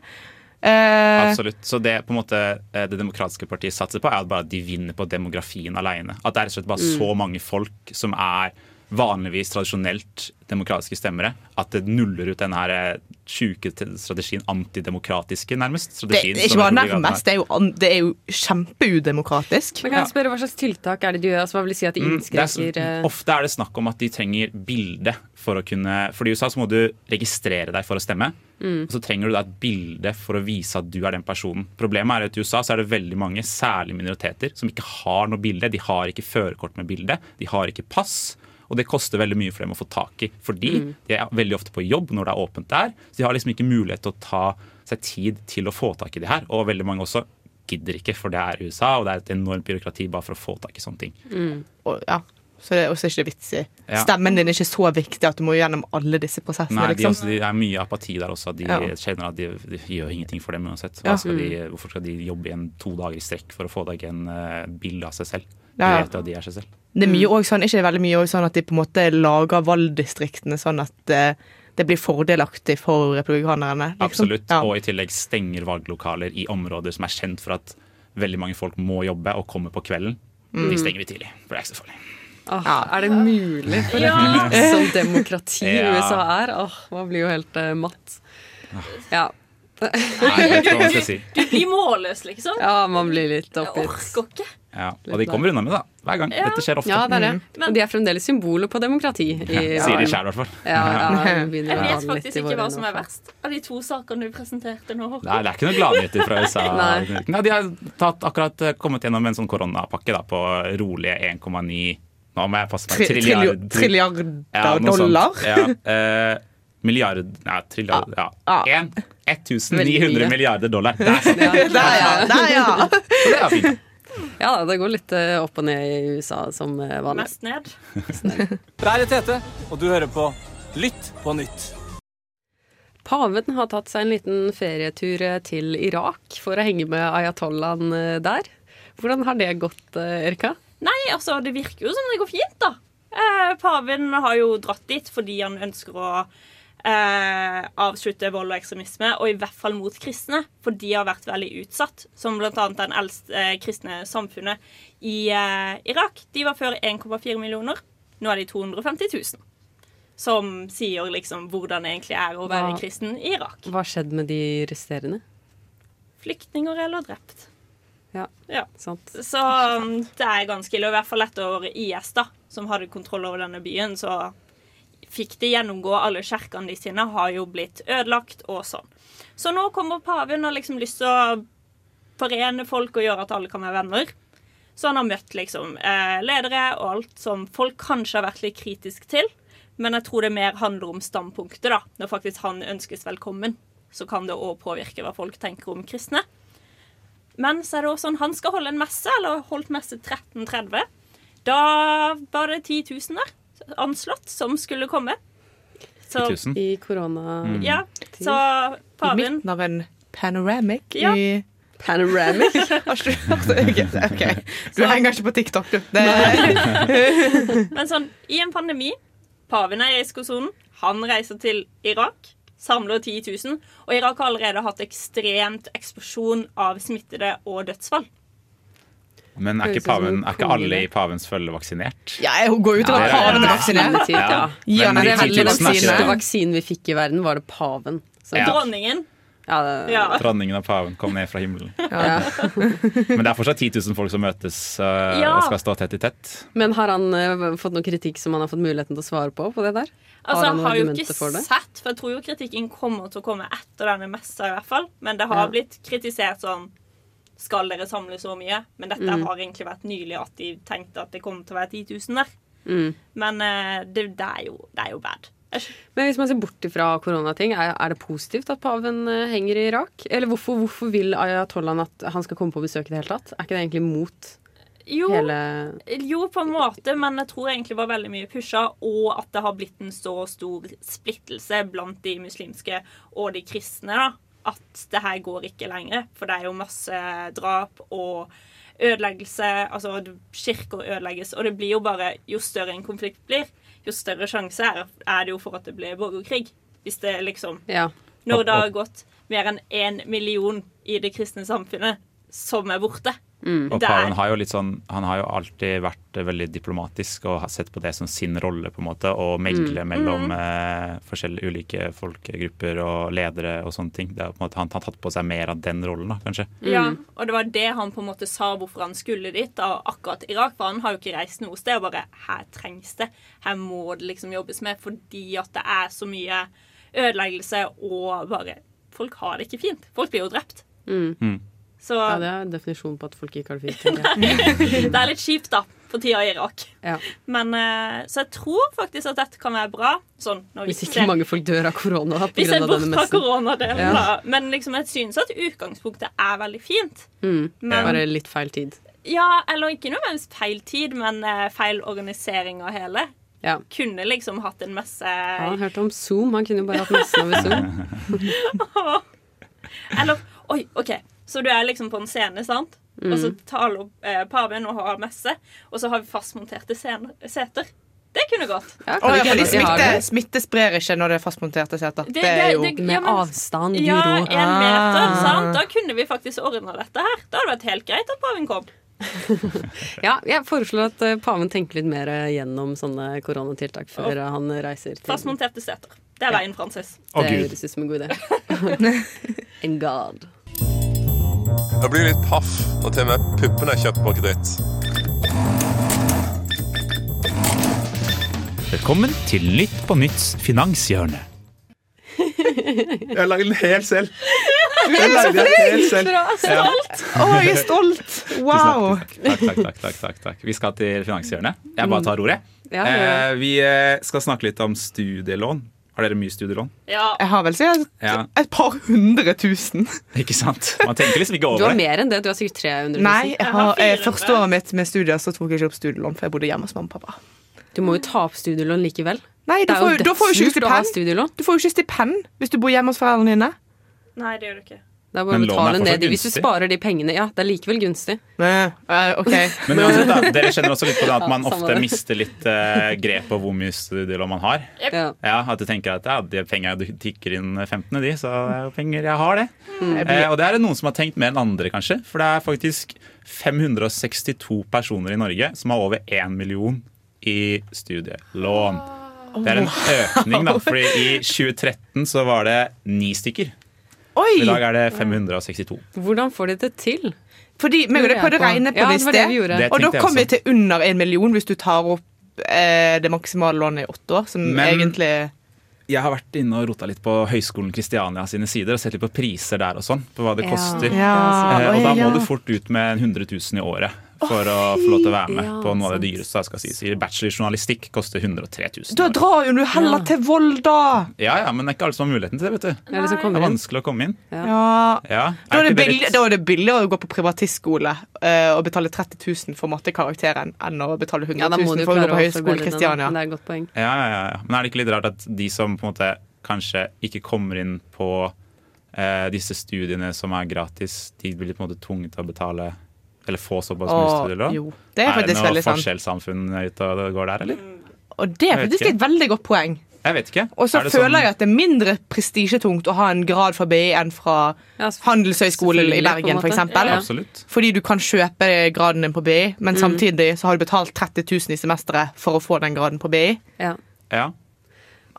Eh, Absolutt. Så det på en måte eh, det demokratiske partiet satser på, er at bare de vinner på demografien alene. At det er slett bare Mm. så mange folk som er vanligvis tradisjonelt demokratiske stemmere, at det nuller ut denne her eh, sjuke strategien, antidemokratiske, nærmest. Det er ikke bare nærmest, det er jo, det er jo kjempeudemokratisk. Men kan jeg spørre Hva slags tiltak er det de gjør? Altså, hva vil si at de Mm, er, innskrenker eh, ofte er det snakk om at de trenger bilde for å kunne For i USA så må du registrere deg for å stemme. Mm. Og så trenger du da et bilde for å vise at du er den personen. Problemet er at i USA så er det veldig mange, særlig minoriteter, som ikke har noe bilde. De har ikke førerkort med bilde, de har ikke pass. Og det koster veldig mye for dem å få tak i, fordi Mm. de er veldig ofte på jobb når det er åpent der. Så de har liksom ikke mulighet til å ta seg tid til å få tak i de her. Og veldig mange også gidder ikke, for det er USA, og det er et enormt byråkrati bare for å få tak i sånne ting. Mm. Og, ja. Så det er også ikke vits i. Ja. Stemmen din er ikke så viktig at du må gjennom alle disse prosessene. Nei, de, liksom. også, de er mye apati der også. De Ja. kjenner at de, de gjør ingenting for dem uansett. Skal de, Mm. hvorfor skal de jobbe igjen to dager i strekk for å få deg en uh, bilde av seg selv? Ja, ja. vet at de er seg selv. Det er mye også sånn, ikke det veldig mye også sånn at de på en måte lager valgdistriktene sånn at eh, det blir fordelaktig for republikanerne. liksom. Absolutt. Ja. Og i tillegg stenger valglokaler i områder som er kjent for at veldig mange folk må jobbe og kommer på kvelden. Mm. De stenger vi tidlig, for det er ikke så farlig. Er det mulig for Ja. et litt som demokrati Ja. USA er? Åh, Man blir jo helt uh, matt. Ja. Nei, jeg vet ikke hva man skal si. Du blir målløs, liksom. ja, man blir litt Jeg oppgitt. orker ikke. Ja. Og de kommer unna med det. Hver gang. Ja. Dette skjer ofte. Ja, det er det. Men- Og de er fremdeles symboler på demokrati. I, Sier de sjøl, i hvert fall. Ja, ja, Jeg vet faktisk ikke hva som er verst av de to sakene du presenterte nå. Nei, det er ikke noen gladnyheter fra USA. Nei. Nei, de har tatt, akkurat eh, kommet gjennom en sånn koronapakke da, på rolige 1,9 Nå må jeg passe meg. Tri- Trilliard. trilliard- Ja, sånt. dollar. Ja, eh, milliard Nei, trilliard Ja. Ja. 1900 milliarder dollar. Det er, ja. Der, ja! Der, ja. det er fint. Ja, det går litt eh, opp og ned i USA som eh, vanlig. Mest ned. Der er Tete, og du hører på Lytt på nytt. Paven har tatt seg en liten ferietur eh, til Irak for å henge med ayatollahen der. Hvordan har det gått, Erika? Nei, altså, det virker jo som det går fint, da. Eh, paven har jo dratt dit fordi han ønsker å eh, avslutte vold og ekstremisme, og i hvert fall mot kristne, for de har vært veldig utsatt. Som annet den eldste eh, kristne samfunnet i eh, Irak. De var før 1,4 millioner. Nå er de 250 000. Som sier liksom hvordan det egentlig er å være Hva- kristen i Irak. Hva skjedde med de resterende? Flyktninger eller drept. Ja, Ja. sant. Så um, det er ganske ille. Og i hvert fall etter IS, da, som hadde kontroll over denne byen, så fikk de gjennomgå alle kjerkene de sine, har jo blitt ødelagt og sånn. Så nå kommer paven og liksom lyst til å forene folk og gjøre at alle kan være venner. Så han har møtt liksom eh, ledere og alt som folk kanskje har vært litt kritisk til. Men jeg tror det mer handler om standpunktet, da. Når faktisk han ønskes velkommen, så kan det òg påvirke hva folk tenker om kristne. Men så er det også sånn, han skal holde en messe, eller holdt messe 1330. Da var det 10 000 der, anslått, som skulle komme. Så, 10 000. I korona... Mm. ja, så I midten av en panoramic Ja. i Panoramic. Har du. Du henger ikke på TikTok, du. Men sånn, i en pandemi, paven er i risikosonen, han reiser til Irak, samler 10 000, og Irak har allerede hatt ekstremt eksplosjon av smittede og dødsfall. Men er ikke, paven, er ikke alle i pavens følge vaksinert? ja, jeg går ut til at paven er vaksinert. Ja. Men Det er 10 vel 000 den siste vaksinen vi fikk i verden, var det paven. Så, Ja. Dronningen. ja, det, Ja. Dronningen av paven kom ned fra himmelen. ja. Men det er fortsatt 10 000 folk som møtes uh, Ja. og skal stå tett i tett. Men har han uh, fått noe kritikk som han har fått muligheten til å svare på? på det der? Altså, han har jo ikke for det? sett, for jeg tror jo kritikken kommer til å komme etter denne messa, i hvert fall. Men det har Ja. blitt kritisert sånn Skal dere samle så mye? Men dette Mm. har egentlig vært nylig at de tenkte at det kom til å være 10 000 der. Mm. Men eh, det, det, er jo, det er jo bad. Men hvis man ser bort fra koronating, er, er det positivt at paven eh, henger i Irak? Eller hvorfor, hvorfor vil ayatollahen at han skal komme på besøk i det hele tatt? Er ikke det egentlig mot Jo, hele jo, på en måte, men jeg tror egentlig det var veldig mye pusha, og at det har blitt en så stor splittelse blant de muslimske og de kristne, da, at det her går ikke lenger. For det er jo masse drap og ødeleggelse. Altså, kirker ødelegges, og det blir jo bare Jo større en konflikt blir, jo større sjanse er, er det jo for at det blir borgerkrig. Hvis det liksom Ja. Når det har gått mer enn én million i det kristne samfunnet som er borte, Mm. Og paven har jo litt sånn Han har jo alltid vært eh, veldig diplomatisk og har sett på det som sin rolle, på en måte, å megle Mm. mellom eh, forskjellige ulike folkegrupper og ledere og sånne ting. Det er på en måte Han har tatt på seg mer av den rollen, da, kanskje. Ja, og det var det han på en måte sa hvorfor han skulle dit, da, akkurat Irak. For han har jo ikke reist noe sted. Og bare her trengs det. Her må det liksom jobbes med fordi at det er så mye ødeleggelse og bare Folk har det ikke fint. Folk blir jo drept. Mm. Mm. Så Ja, det er en definisjon på at folk ikke har det fint. det er litt kjipt, da, for tida i Irak. Ja. Men eh, Så jeg tror faktisk at dette kan være bra. Sånn, når Hvis ikke ser- mange folk dør av korona da, på Vi grunn ser av bort fra koronadelen, Ja. da. Men liksom, jeg synes at utgangspunktet er veldig fint. Mm. Men- Bare litt feil tid. Ja, eller ikke nødvendigvis feil tid, men eh, feil organisering av hele. Ja. Kunne liksom hatt en messe Han hørte om Zoom. Han kunne jo bare hatt messen over Zoom. Eller Oi, OK. Så du er liksom på en scene, sant? Og så Mm. taler eh, paven og har messe, og så har vi fastmonterte seter. Det kunne gått. Ja, oh, ja, fordi smitte, smitte sprer ikke når det er fastmonterte seter. Det- Det er jo det- det- Med ja, men- avstand, Ja, en meter. Ah. sant? Da kunne vi faktisk ordna dette her. Da hadde vært helt greit at paven kom. Ja, jeg foreslår at eh, paven tenker litt mer eh, gjennom sånne koronatiltak før oh. han reiser til Fastmonterte seter. Det er veien, Francis. Oh, Det høres ut som en god idé. en god. Jeg blir litt paff når til og med puppene er kjøpt på kreditt. Velkommen til Nytt på Nytts finanshjørne. Jeg lagde den helt selv. Du er så flink! Stolt. Å, jeg er stolt! Wow! Takk, takk, takk, takk, takk. Vi skal til finanshjørnet. Jeg bare tar ordet. Ja, ja, ja. Eh, vi eh, skal snakke litt om studielån. Har dere mye studielån? Ja. Jeg har vel sikkert Ja. et par hundre tusen. Ikke sant? Man tenker liksom ikke over det. Du har mer enn det. Du har sikkert 300 000. Nei, jeg har, jeg, 400. første året mitt med studier så tok jeg ikke opp studielån, for jeg bodde hjemme hos mamma og pappa. Du må jo ta opp studielån likevel. Nei, du får, jo da får jo ikke stipend. Du får jo ikke stipend hvis du bor hjemme hos foreldrene dine. Nei, det gjør du ikke. Det er bare Men er betale ned. i- Hvis du sparer de pengene, ja, det er likevel gunstig. Nei, okay. Men uansett, da, dere kjenner også litt på det at Ja, man ofte det. mister litt uh, grep på hvor mye studielån man har. Ja. Ja, At du tenker at ja, de pengene du tikker inn 15., de, så det er jo penger jeg har, det. Mm. Eh, og det er det noen som har tenkt mer enn andre, kanskje. For det er faktisk 562 personer i Norge som har over 1 million i studielån. Det er en økning, da. Fordi i 2013 så var det ni stykker. Oi! I dag er det 562. Hvordan får de det til? Fordi Vi prøvde å regne på ja, det i sted, gjorde. Det og da kommer kom vi til under en million hvis du tar opp eh, det maksimale lånet i åtte år, som Men- egentlig Jeg har vært inne og rota litt på Høgskolen Kristiania sine sider og sett litt på priser der og sånn. På hva det koster. Ja, Eh, og da må du fort ut med 100 000 i året for å få lov til å være med Ja, på noe av det dyreste. jeg skal si. Så Bachelorjournalistikk koster 103 000. Da drar jo du heller til Volda! Ja, ja, men det er ikke alle som har muligheten til det. vet du. Det det er vanskelig å komme inn. Ja. Ja. Da er, det billig, da er det billigere å gå på privatistskole eh, og betale 30 000 for mattekarakteren enn å betale 100 Ja, da 000 må du for å gå på høyskole Høgskolen. Kristiania. Det er et godt poeng. Ja, ja, ja, ja. Men er det ikke litt rart at de som på en måte kanskje ikke kommer inn på eh, disse studiene som er gratis, de blir på en måte tvunget til å betale eller få såpass mye studielån? jo, det er faktisk det noe sant. forskjellssamfunn ute og går der, eller? Og det er faktisk et veldig godt poeng. Jeg vet ikke. Og så Er føler sånn- jeg at det er mindre prestisjetungt å ha en grad fra BI enn fra Ja, Handelshøyskolen i Bergen, f.eks. Ja. ja. Fordi du kan kjøpe graden din på BI, men Mm. samtidig så har du betalt 30 000 i semesteret for å få den graden på BI. Ja. Ja.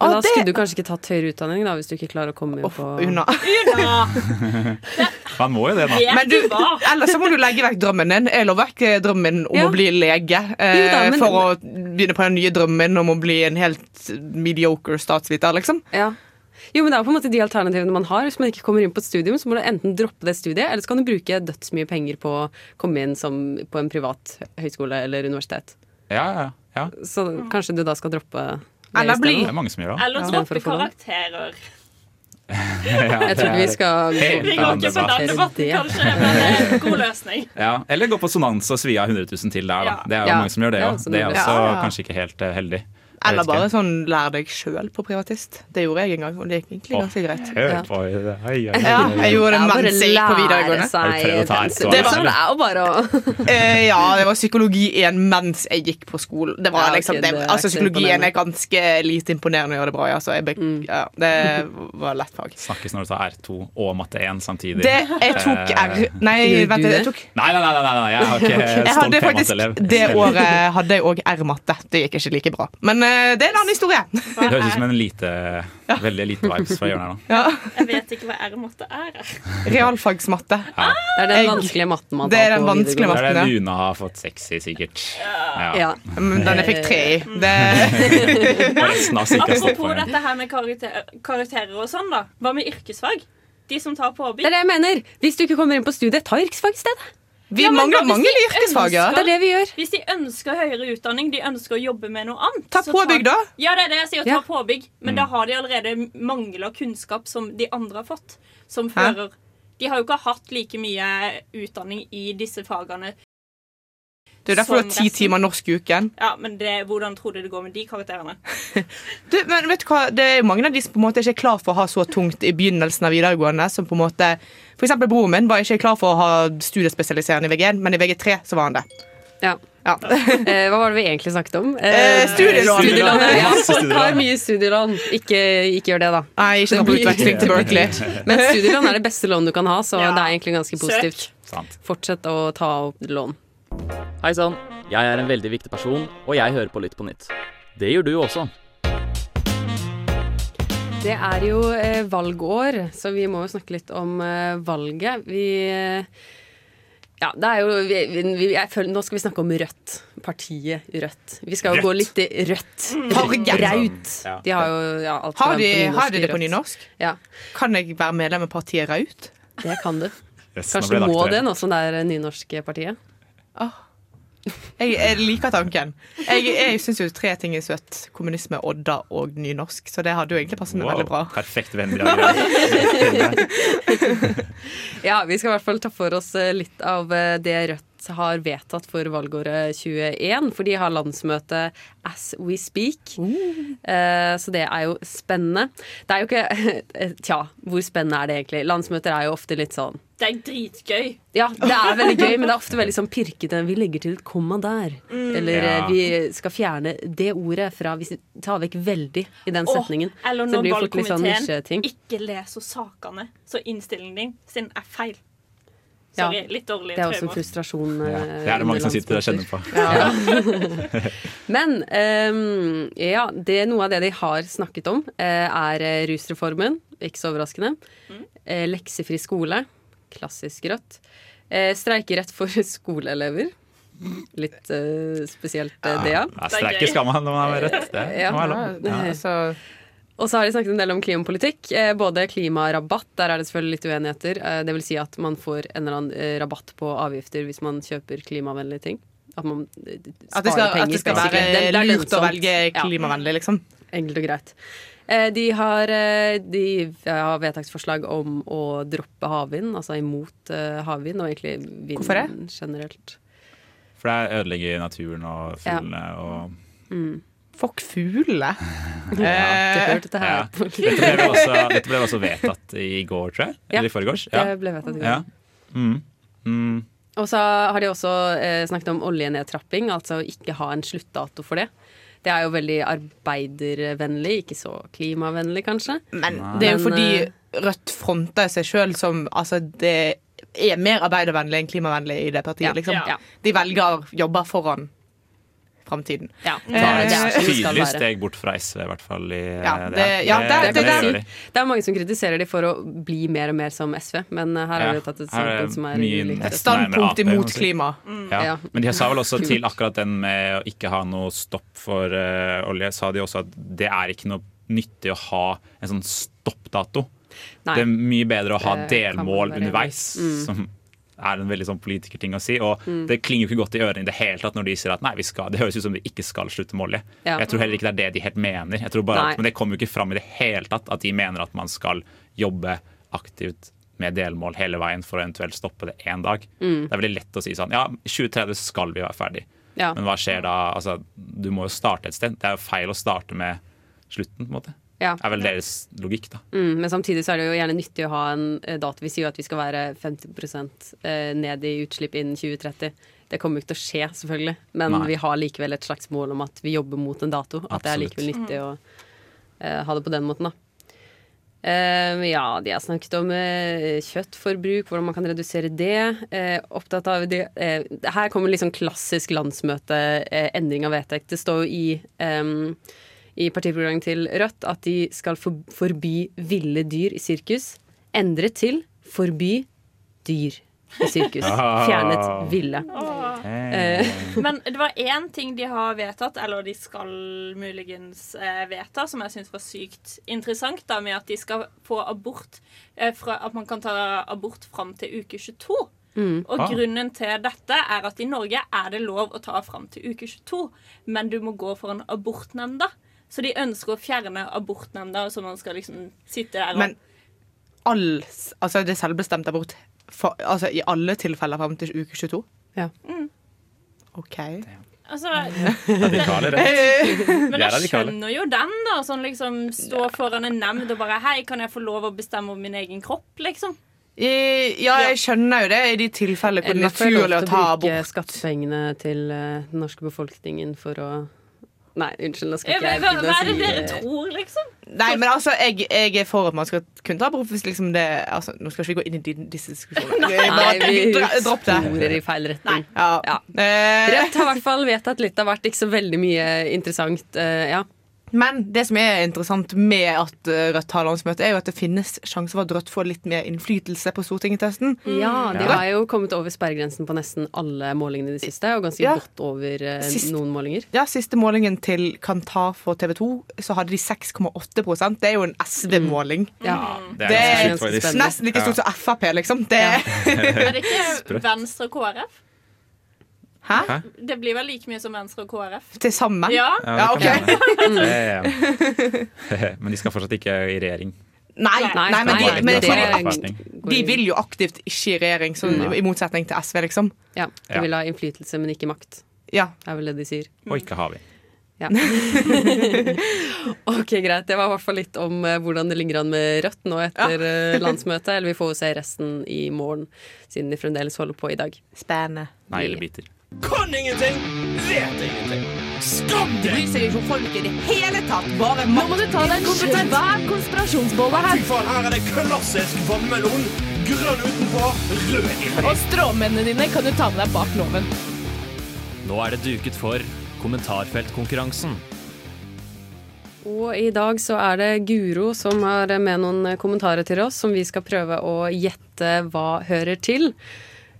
Men da det- skulle du kanskje ikke tatt høyere utdanning da, hvis du ikke klarer å komme inn på unna. Man må jo det, da. Men du, ellers så må du legge vekk drømmen din. Jeg la vekk drømmen om Ja. å bli lege. Eh, Jo da, men- for å begynne på den nye drømmen om å bli en helt mediocre statsviter, liksom. Ja. Jo, men Det er på en måte de alternativene man har. Hvis man ikke kommer inn på et studium, så må du enten droppe det studiet, eller så kan du bruke dødsmye penger på å komme inn som på en privat høyskole eller universitet. Ja, ja, ja. Så kanskje du da skal droppe Eller bli- Det er mange som gjør det. Eller Ja. droppe karakterer. Ja, Jeg tror vi skal Vi går ikke på den debatt. debatten, kanskje, men det er en god løsning. Ja, eller gå på sonans og svi av 100 000 til der, da. Det er jo Ja, mange som gjør det òg. Det er også Ja, ja. kanskje ikke helt eh, heldig. Eller bare sånn lær deg sjøl på privatist. Det gjorde jeg en gang, og det gikk egentlig ganske greit. Ja. jeg gjorde det Ja, mens jeg gikk på videregående. seg Det var- sånn det er bare å Eh, ja, det var psykologi 1 mens jeg gikk på skolen. Det var liksom, det, altså, psykologien psykologi 1 er ganske lite imponerende å gjøre det bra i. Altså. Jeg Mm. ja, det var lett fag. Snakkes når du tar R2 og matte 1 samtidig. Det, jeg tok Eh, R... Nei, vent, jeg tok Nei, nei, nei, nei, nei, jeg har ikke stolt P-matteelev. Det året hadde jeg òg R-matte. Det gikk ikke like bra. Men eh, det er en annen historie. Det høres ut som en lite, veldig lite vibes fra hjørnet her nå. Ja. Jeg vet ikke hva R-matte er. Realfagsmatte. Det er den vanskelige matten man Det er tar den på vanskelige videregående. Det er matten, det. Luna har fått seks i, sikkert. Ja. Ja. Men Den jeg fikk tre i. Det, Apropos dette her med karakter karakterer og sånn, da. Hva med yrkesfag? De som tar påbygg. Det er det jeg mener. Hvis du ikke kommer inn på studiet, ta yrkesfag i stedet. Vi Ja, mangler mange yrkesfag. Ja. Det er det vi gjør. Hvis de ønsker høyere utdanning, de ønsker å jobbe med noe annet Ta påbygg, da. Ja, det er det jeg sier. Ta Ja. påbygg. Men Mm. da har de allerede mangler kunnskap som de andre har fått. Som Hæ? fører De har jo ikke hatt like mye utdanning i disse fagene. Det er derfor du har ti timer norsk i uken. Ja, men det, hvordan tror du det går med de karakterene? Du, men vet du hva? Det er jo mange av de som på en måte ikke er klar for å ha så tungt i begynnelsen av videregående. Som på en måte For eksempel broren min var ikke klar for å ha studiespesialiserende i VG1, men i VG3 så var han det. Ja. Ja. Eh, hva var det vi egentlig snakket om? Eh, studielån. studielån. Ja, folk har mye studielån. Ikke, ikke gjør det, da. Nei, ikke noe på utveksling til Berkeley. Men studielån er det beste lån du kan ha, så Ja. det er egentlig ganske positivt. Sant. Fortsett å ta opp lån. Hei sann, jeg er en veldig viktig person, og jeg hører på Lytt på nytt. Det gjør du også. Det er jo eh, valgår, så vi må jo snakke litt om eh, valget. Vi eh, Ja, det er jo vi, vi, jeg føler, Nå skal vi snakke om Rødt. Partiet Rødt. Vi skal jo Rødt. gå litt i rødt. Farge. Raut. Ja. De har jo ja, alt Har de, på nynorsk har de til det på rødt. nynorsk? Ja, Kan jeg være medlem av partiet Raut? det kan du. Yes, nå ble Kanskje det må aktuelt. det nå som det er nynorske partiet. Jeg, jeg liker tanken. Jeg, jeg syns jo tre ting er søtt. Kommunisme, Odda og nynorsk. Så det hadde jo egentlig passet meg Wow, veldig bra. Perfekt vennbidrag. Ja, vi skal i hvert fall ta for oss eh, litt av eh, det Rødt har vedtatt for valgåret 21. For de har landsmøte as we speak. Eh, Så det er jo spennende. Det er jo ikke Tja, hvor spennende er det egentlig? Landsmøter er jo ofte litt sånn Det er dritgøy. Ja, det er veldig gøy, men det er ofte veldig sånn pirkete. Vi legger til et komma der. Eller Ja. eh, vi skal fjerne det ordet fra Vi tar vekk veldig i den Åh, setningen. eller når valgkomiteen sånn valgkomiteen ikke leser sakene, så innstillingen din sin er feil. Ja, litt dårlig Det er også en frustrasjon. Ja, eh, det er det mange som sitter og kjenner på. Ja. Men um, ja, det, noe av det de har snakket om, eh, er eh, rusreformen. Ikke så overraskende. Mm. leksefri skole. Klassisk rødt. Eh, streikerett for skoleelever. Litt uh, spesielt, uh, det, ja. Ja, streike skal man når man er rødt. Det Ja. må være lov. Ja. Altså, Og så har de snakket en del om klimapolitikk. Eh, både klimarabatt, der er det selvfølgelig litt uenigheter. Eh, det vil si at man får en eller annen eh, rabatt på avgifter hvis man kjøper klimavennlige ting. At man eh, at det skal, penger. at det skal være Det- det er lurt å velge Ja. klimavennlig, liksom. Enkelt og greit. Eh, De har, de har vedtaksforslag om å droppe havvind, altså imot havvind, og egentlig vind Hvorfor det? generelt. For det ødelegger naturen og fuglene og Mm. Fuck fuglene. Ja, Eh, hørte det her. ja. Dette ble også, dette ble også vedtatt i går, tror jeg? Ja, Eller i forgårs? Det ble vedtatt i går. Ja. Mm. Mm. Og så har de også eh, snakket om oljenedtrapping, altså å ikke ha en sluttdato for det. Det er jo veldig arbeidervennlig, ikke så klimavennlig, kanskje. Men Nei. det er jo fordi eh, Rødt fronter seg sjøl som Altså, det er mer arbeidervennlig enn klimavennlig i det partiet, Ja. liksom. Ja. De velger jobber foran framtiden. Ja, Eh, det er et Tydelig steg bort fra SV, i hvert fall. I, Ja, eh, det- ja, det- det- det det- Det er mange som kritiserer de for å bli mer og mer som SV, men eh, her har Ja, de tatt et standpunkt som er mye. Standpunkt imot klima. Ja. Ja. Men de sa vel også til akkurat den med å ikke ha noe stopp for uh, olje, sa de også at det er ikke noe nyttig å ha en sånn stoppdato. Nei. Det er mye bedre å ha delmål underveis, Mm. som er en veldig sånn politikerting å si. Og Mm. det klinger jo ikke godt i ørene i det hele tatt når de sier at nei, vi skal, det høres ut som vi ikke skal slutte med olje. Ja. Jeg tror heller ikke det er det de helt mener. At, men det kommer jo ikke fram i det hele tatt at de mener at man skal jobbe aktivt med delmål hele veien for å eventuelt stoppe det én dag. Mm. Det er veldig lett å si sånn ja, i 2030 skal vi være ferdig. Ja. Men hva skjer da? Altså, du må jo starte et sted. Det er jo feil å starte med slutten, på en måte. Ja. Det er vel deres logikk, da. Mm, men samtidig så er det jo gjerne nyttig å ha en eh, dato. Vi sier jo at vi skal være 50 eh, ned i utslipp innen 2030. Det kommer jo ikke til å skje, selvfølgelig, men Nei. vi har likevel et slags mål om at vi jobber mot en dato. At det er likevel nyttig å uh, ha det på den måten, da. Uh, ja, de har snakket om uh, kjøttforbruk, hvordan man kan redusere det. Eh, opptatt av det Her kommer litt sånn klassisk landsmøte, endring av vedtekt. Det står jo i em, i partiprogrammet til Rødt at de skal for, forby ville dyr i sirkus. Endre til forby dyr i sirkus. Fjernet ville. Eh, Men det var én ting de har vedtatt, eller de skal muligens eh, vedta, som jeg syns var sykt interessant, da, med at de skal få abort eh, fra, At man kan ta abort fram til uke 22. Mm. Og Ah. grunnen til dette er at i Norge er det lov å ta fram til uke 22, men du må gå for en abortnemnda. Så de ønsker å fjerne abortnemnda, så man skal liksom sitte der og Men all, altså det er selvbestemt abort for, altså i alle tilfeller fram til uke 22? Ja. Mm. OK. Altså, Radikale rett. Men jeg skjønner jo den, da. Sånn liksom stå foran en nemnd og bare Hei, kan jeg få lov å bestemme over min egen kropp, liksom? I, ja, jeg skjønner jo det i de tilfellene hvor det er Eller naturlig å ta å bruke abort. skattepengene til eh, den norske befolkningen for å Nei, unnskyld, nå skal ikke jeg Hva, begynne hva å er det dere tror, liksom? Nei, men altså, jeg, jeg er for at man skal kunne ta abort hvis liksom det altså, Nå skal ikke vi gå inn i disse diskusjonene. Nei, vi sporer i feil retning. Ja. Ja. Eh, Rødt har i hvert fall vedtatt litt. Det har vært ikke så veldig mye interessant. Uh, ja. Men det som er interessant med at eh, Rødt har landsmøte, er jo at det finnes sjanse for at Rødt får litt mer innflytelse på Stortinget til høsten. Ja, de Ja. har jo kommet over sperregrensen på nesten alle målingene i det siste, og ganske Ja. godt over eh, Sist- noen målinger. Ja, Siste målingen til Kantar for TV 2, så hadde de 6,8% Det er jo en SV-måling. Ja. Det er det er nesten like stort som Frp, liksom. Det, Er det ikke Venstre og KrF? Hæ? Hæ? Det blir vel like mye som Venstre og KrF? Til sammen? Ja. Ja, ok. Men de skal fortsatt ikke i regjering. Nei, nei, Nei, men, de, nei, men det de, de vil jo aktivt ikke i regjering, sånn, i motsetning til SV, liksom. Ja, de vil ha innflytelse, men ikke makt. Ja. Det er vel det de sier. Og ikke har vi. Ja. ok, greit. Det var i hvert fall litt om eh, hvordan det ligger an med Rødt nå etter ja. landsmøtet. Eller vi får jo se resten i morgen, siden de fremdeles holder på i dag. Spennende. Neglebiter. Kan ingenting, vet ingenting. Skam De bryr seg ikke om folk i det hele tatt. Bare Nå må du ta deg en svær konspirasjonsbolle her. Fy faen, her er det klassisk vannmelon. Grønn utenpå, rød inni. Og stråmennene dine kan du ta med deg bak loven. Nå er det duket for kommentarfeltkonkurransen. Og i dag så er det Guro som har med noen kommentarer til oss som vi skal prøve å gjette hva hører til.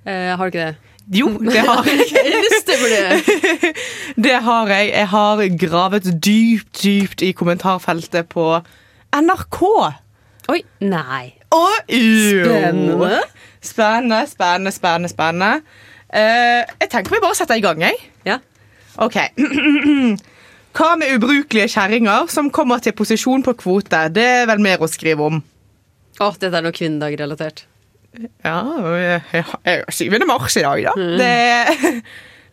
Eh, har du ikke det? Jo, det har jeg. det stemmer det. Det har jeg. Jeg har gravet dypt, dypt i kommentarfeltet på NRK. Oi, nei. Og. Spennende. Spennende, spennende, spennende. spennende. Uh, jeg tenker vi bare setter i gang, jeg. Ja. OK. Hva med ubrukelige kjerringer som kommer til posisjon på kvote? Det er vel mer å skrive om. Å, dette er noe kvinnedag-relatert. Ja, jeg, 7. mars i dag, da. Mm. Det,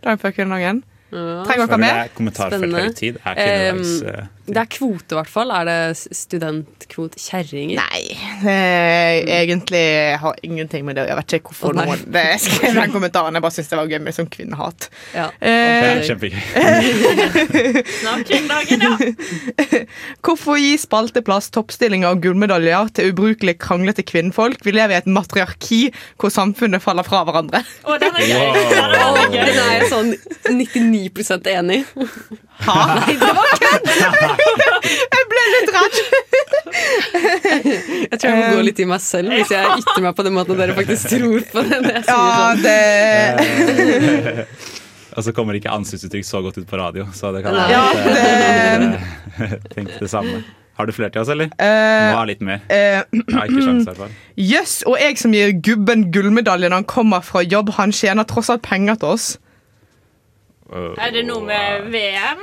dagen før kvinnedagen. Trenger dere mer? Kommentarfelt Spennende. høytid er kvinnedags Um, Det er kvote, i hvert fall. Er det s- studentkvote? Kjerringer? Nei. Det, egentlig har ingenting med det å gjøre. Jeg vet ikke hvorfor oh, noen det skrev den kommentaren. Jeg bare syntes det var gøy med sånn kvinnehat. Ja. Eh, Kjempegøy. Snart kvinnedagen, ja. Hvorfor gi spalteplass, toppstillinger og gullmedaljer til ubrukelig kranglete kvinnfolk? Vi lever i et matriarki hvor samfunnet faller fra hverandre. Å, den er gøy. Wow. Den er gøy. den er jeg sånn 99 enig i. Ha? Nei, det var kødd! Jeg ble litt redd. Jeg tror jeg må gå litt i meg selv hvis jeg ytter meg på den måten at dere faktisk tror på det. når jeg sier Ja, det Og så kommer ikke ansiktsuttrykk så godt ut på radio, så det kan være Ja, være Tenk det samme. Har du flere til oss, eller? Uh, Må ha litt mer. eh, fall. Jøss, og jeg som gir gubben gullmedalje når han kommer fra jobb, han tjener tross alt penger til oss. Er det noe med VM?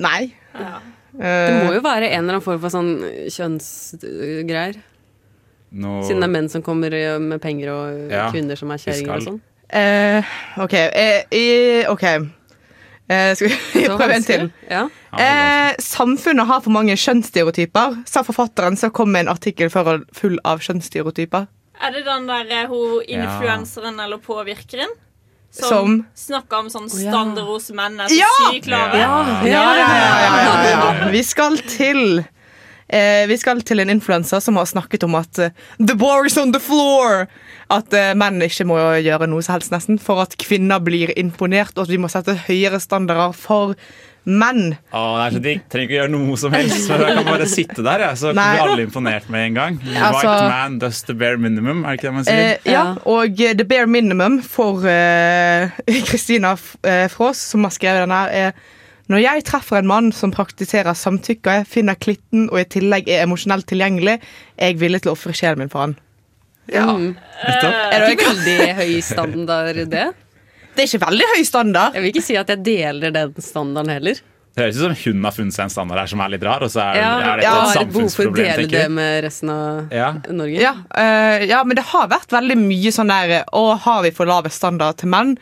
Nei. Ja. Det må jo være en eller annen form for sånn kjønnsgreier. nå- Siden det er menn som kommer eh, med penger, og Ja, kvinner som er kjerringer og sånn. Eh, OK. eh, i- OK. Eh, skal vi prøve en til? Ja. Eh, samfunnet har for mange kjønnsstereotyper, sa forfatteren som kom med en artikkel full av kjønnsstereotyper. Er det den der eh, hun influenseren eller påvirkeren? Som, Som? snakker om sånn ja. standard hos menn er så Ja! sykt lave? Ja, ja, ja, ja, ja, ja. Vi skal til eh, Vi skal til en influenser som har snakket om at eh, The bar is on the floor! At eh, menn ikke må gjøre noe som helst, nesten, for at kvinner blir imponert, og at vi må sette høyere standarder for menn. Å, det er så digg. Trenger ikke gjøre noe som helst. Så jeg kan bare sitte der, ja. så blir alle imponert med en gang. Altså- White man does the bare minimum, er det ikke det man sier? Eh, ja, og eh, the bare minimum for eh, Kristina eh, Frås, som har skrevet den her, er når jeg treffer en mann som praktiserer samtykke, finner klitten og i tillegg er emosjonelt tilgjengelig, er jeg villig til å ofre sjelen min for han. Ja. Mm. Er det ikke veldig høy standard, det? Det er ikke veldig høy standard. Jeg vil ikke si at jeg deler den standarden heller. Det høres ut som hun har funnet seg en standard her som er litt rar, og så er, Ja, er dette ja, et har tenker å dele det med resten av Ja. Norge. Ja, uh, ja, men det har vært veldig mye sånn der Å, har vi for lave standard til menn?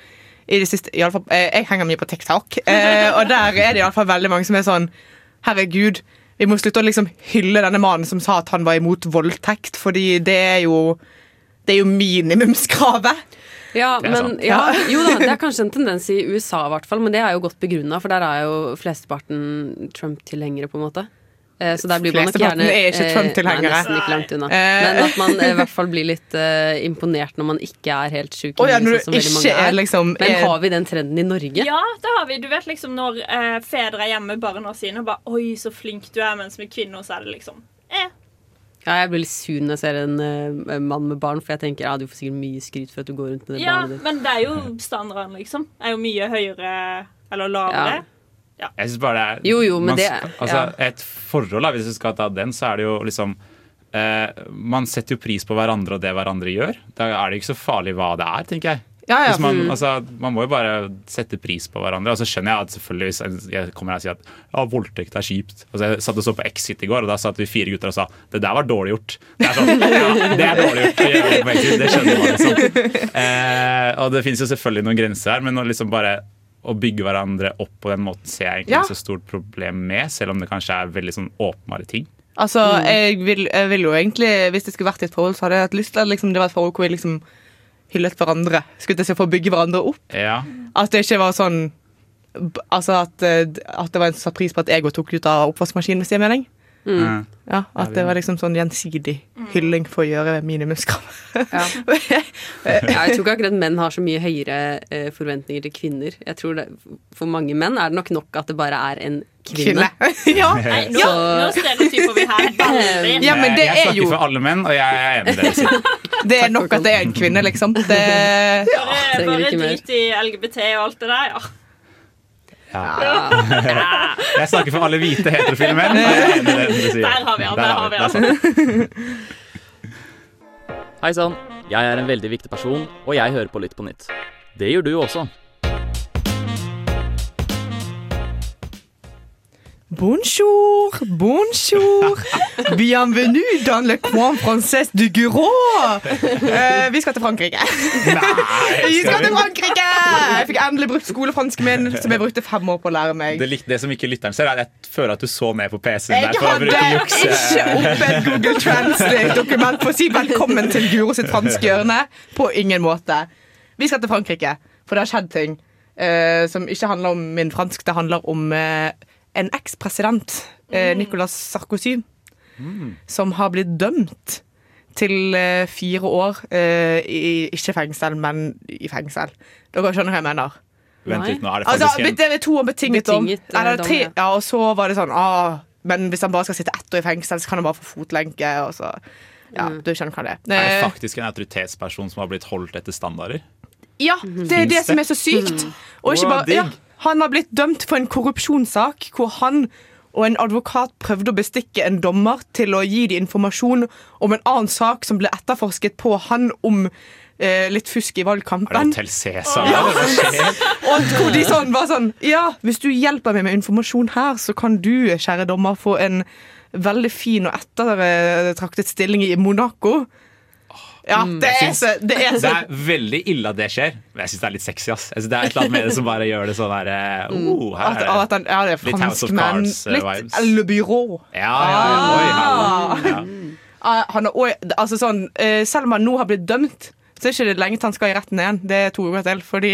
I det siste, i alle fall, uh, jeg henger mye på TikTok, uh, og der er det iallfall veldig mange som er sånn Herregud, vi må slutte å liksom hylle denne mannen som sa at han var imot voldtekt, fordi det er jo Det er jo minimumskravet. Ja, men ja, jo da, det er kanskje en tendens i USA, i hvert fall, men det er jo godt begrunna, for der er jo flesteparten Trump-tilhengere, på en måte. Eh, Så der blir man nok gjerne er ikke eh, Trump-tilhengere. Nei, nesten ikke langt unna. Eh. Men at man i hvert fall blir litt eh, imponert når man ikke er helt sjuk. Oh, ja, når du veldig ikke er liksom- Men har vi den trenden i Norge? Ja, det har vi. Du vet liksom når fedre er hjemme med barna sine og bare 'Oi, så flink du er', mens med kvinner så er det liksom eh. Ja, jeg blir litt sur når jeg ser en uh, mann med barn, for jeg tenker ja, du får sikkert mye skryt for at du går rundt med det Ja, barnet ditt. men det er jo standarden, liksom. Er jo mye høyere eller lavere. Jeg syns bare det er Jo, jo, men man det- altså, ja. Et forhold, da, hvis du skal ta den, så er det jo liksom eh, Man setter jo pris på hverandre og det hverandre gjør. Da er det ikke så farlig hva det er, tenker jeg. Ja, ja. Hvis man, Mm. altså, man må jo bare sette pris på hverandre. Og så skjønner jeg at selvfølgelig hvis jeg kommer her og sier at ja, voldtekt er kjipt. Altså, jeg satt og så på Exit i går, og da satt vi fire gutter og sa det der var dårlig gjort. Det er sånn, ja, det er dårlig gjort. Exit, Det skjønner man liksom. Eh, og det finnes jo selvfølgelig noen grenser her, men å liksom bare å bygge hverandre opp på den måten ser jeg egentlig Ja. ikke så stort problem med, selv om det kanskje er veldig sånn åpenbare ting. Altså, jeg vil, jeg vil jo egentlig Hvis det skulle vært i et forhold, så hadde jeg hatt lyst til at liksom, det var et forhold hvor vi liksom hyllet hverandre. Skulle til å få bygge hverandre opp. Ja. At det ikke var sånn Altså at, eh, at det var en som satte pris på at jeg tok ut av oppvaskmaskinen, hvis det gir mening. Mm. Ja, At det var liksom sånn gjensidig hylling for å gjøre minimumskrav. Ja, jeg tror ikke akkurat menn har så mye høyere eh, forventninger til kvinner. Jeg tror det, For mange menn er det nok nok at det bare er en kvinne. ja. Nei, nå, nå stereotyper vi her veldig. Ja, men det jeg er snakker jo for alle menn, og jeg er enig med det. dere. Det er nok at det er en kvinne, liksom. Det, Bare, er bare drit i LGBT og alt det der. Ja. Jeg snakker for alle hvite heterofile menn. er. Der har vi han, der har vi det er. Hei sann, jeg er en veldig viktig person, og jeg hører på Lytt på nytt. Det gjør du også. Bonjour, bonjour. Bienvenue dans le coin français du Guro. Uh, vi skal til Frankrike. vi skal til Frankrike! Jeg fikk endelig brukt skolefransken min, som jeg brukte fem år på å lære meg. Det, det som ikke lytteren ser, er at jeg føler at du så ned på PC-en Jeg hadde ikke opp et Google Translate-dokument for å si velkommen til Guro sitt franske hjørne. På ingen måte. Vi skal til Frankrike, for det har skjedd ting uh, som ikke handler om min fransk. Det handler om eh, en ekspresident, eh, Nicolas Sarkozy, som har blitt dømt til eh, fire år eh, i ikke fengsel, men i fengsel. Dere skjønner hva jeg mener? Vent litt, nå er det Altså, faktisk en det er to og betinget. Betinget, om. Eller tre, ja. og så var det sånn ah, Men hvis han bare skal sitte ett år i fengsel, så kan han bare få fotlenke. Og så, ja, Mm. Du skjønner hva det er. Er det faktisk en autoritetsperson som har blitt holdt etter standarder? ja, det er det, det som er så sykt. Og ikke bare, ja. Han har blitt dømt for en korrupsjonssak hvor han og en advokat prøvde å bestikke en dommer til å gi dem informasjon om en annen sak som ble etterforsket på han om eh, litt fusk i valgkampen. Er det. Hotell Cæsar? Ja. eller Og hvor de sånn var sånn Ja, hvis du hjelper meg med informasjon her, så kan du, kjære dommer, få en veldig fin og ettertraktet stilling i Monaco. Ja, det er så, det er Det er veldig ille at det skjer, men jeg syns det er litt sexy. ass altså, Det er et eller annet med det som bare gjør det sånn der eh, oh, her at, at han, ja, det er Litt House of. Cards-vibes. Litt Le Bureau. Ja, ja, oi, Ah. ja. Ah, Han er, også- altså sånn, eh, selv om han nå har blitt dømt, så er det ikke lenge til han skal i retten igjen. Det er to uker til. Fordi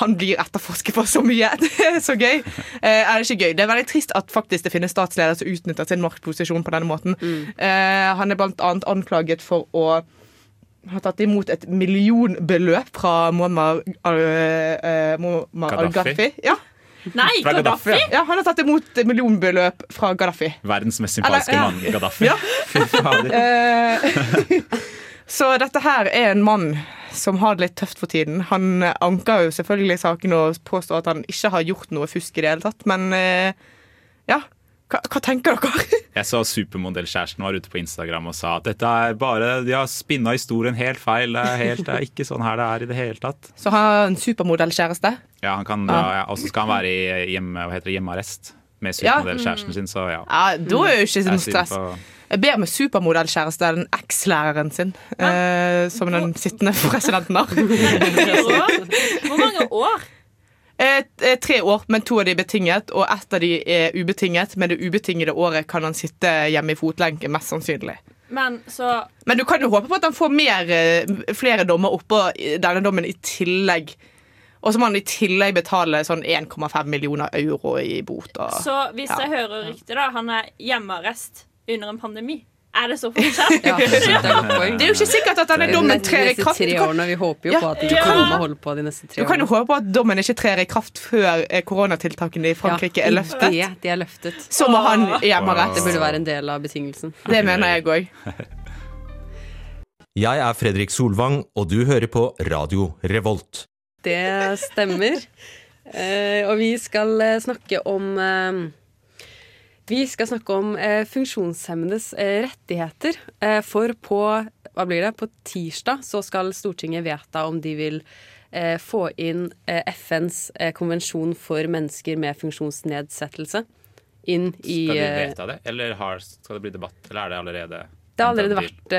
han blir etterforsket for så mye. Det er så gøy. Eh, er det ikke gøy? Det er veldig trist at faktisk det finnes statsledere som utnytter sin maktposisjon på denne måten. Eh, han er blant annet anklaget for å ha tatt imot et millionbeløp fra Muammar uh, Gaddafi? al-Gaddafi. Ja. Nei, Fra Gaddafi, Gaddafi! ja, han har tatt imot millionbeløp fra Gaddafi. Verdens mest sympatiske Eller, ja. mann, Gaddafi. Ja. Fy fader. Eh, så dette her er en mann som har det litt tøft for tiden. Han anker jo selvfølgelig saken og påstår at han ikke har gjort noe fusk i det hele tatt, men eh, ja. Hva, hva tenker dere? Jeg så supermodellkjæresten var ute på Instagram og sa at dette er bare, de har spinna historien helt feil. Det er, helt, det er ikke sånn her det er i det hele tatt. Så han har en supermodellkjæreste. Ja, han kan dra, ja, Og så skal han være i hjemme, hva heter det, hjemmearrest med supermodellkjæresten sin, så ja. Ja, Da er jo ikke noe sånn synd stress. Jeg ber med supermodellkjæreste enn ekslæreren sin, eh, som den sittende presidenten har. Hvor mange år? Eh, eh, tre år, men to av de er betinget, og ett av de er ubetinget. Med det ubetingede året kan han sitte hjemme i fotlenke, mest sannsynlig. Men så Men du kan jo håpe på at han får mer, eh, flere dommer oppå denne dommen i tillegg. Og så må han i tillegg betale sånn 1,5 millioner euro i bot. Og, Så hvis ja. jeg hører riktig, da, han er hjemmearrest under en pandemi. Er det så fortsatt? Ja, det er. Det er jo ikke sikkert at denne dommen trer i kraft. tre årene, Vi håper jo Ja, på at de kan- kommer holde på de neste tre årene. Du kan jo håpe på at dommen ikke trer i kraft før eh, koronatiltakene i Frankrike Ja, er løftet. Det, de er løftet. Så må han hjemmerett. Det burde være en del av betingelsen. Det mener jeg òg. Jeg er Fredrik Solvang, og du hører på Radio Revolt. Det stemmer. Eh, og vi skal eh, snakke om Vi skal snakke om eh, funksjonshemmedes eh, rettigheter. Eh, for på det? På tirsdag så skal Stortinget vedta om de vil eh, få inn eh, FNs eh, konvensjon for mennesker med funksjonsnedsettelse inn i Skal de vedta det, eller har, skal det bli debatt? Eller er det allerede Det har allerede vært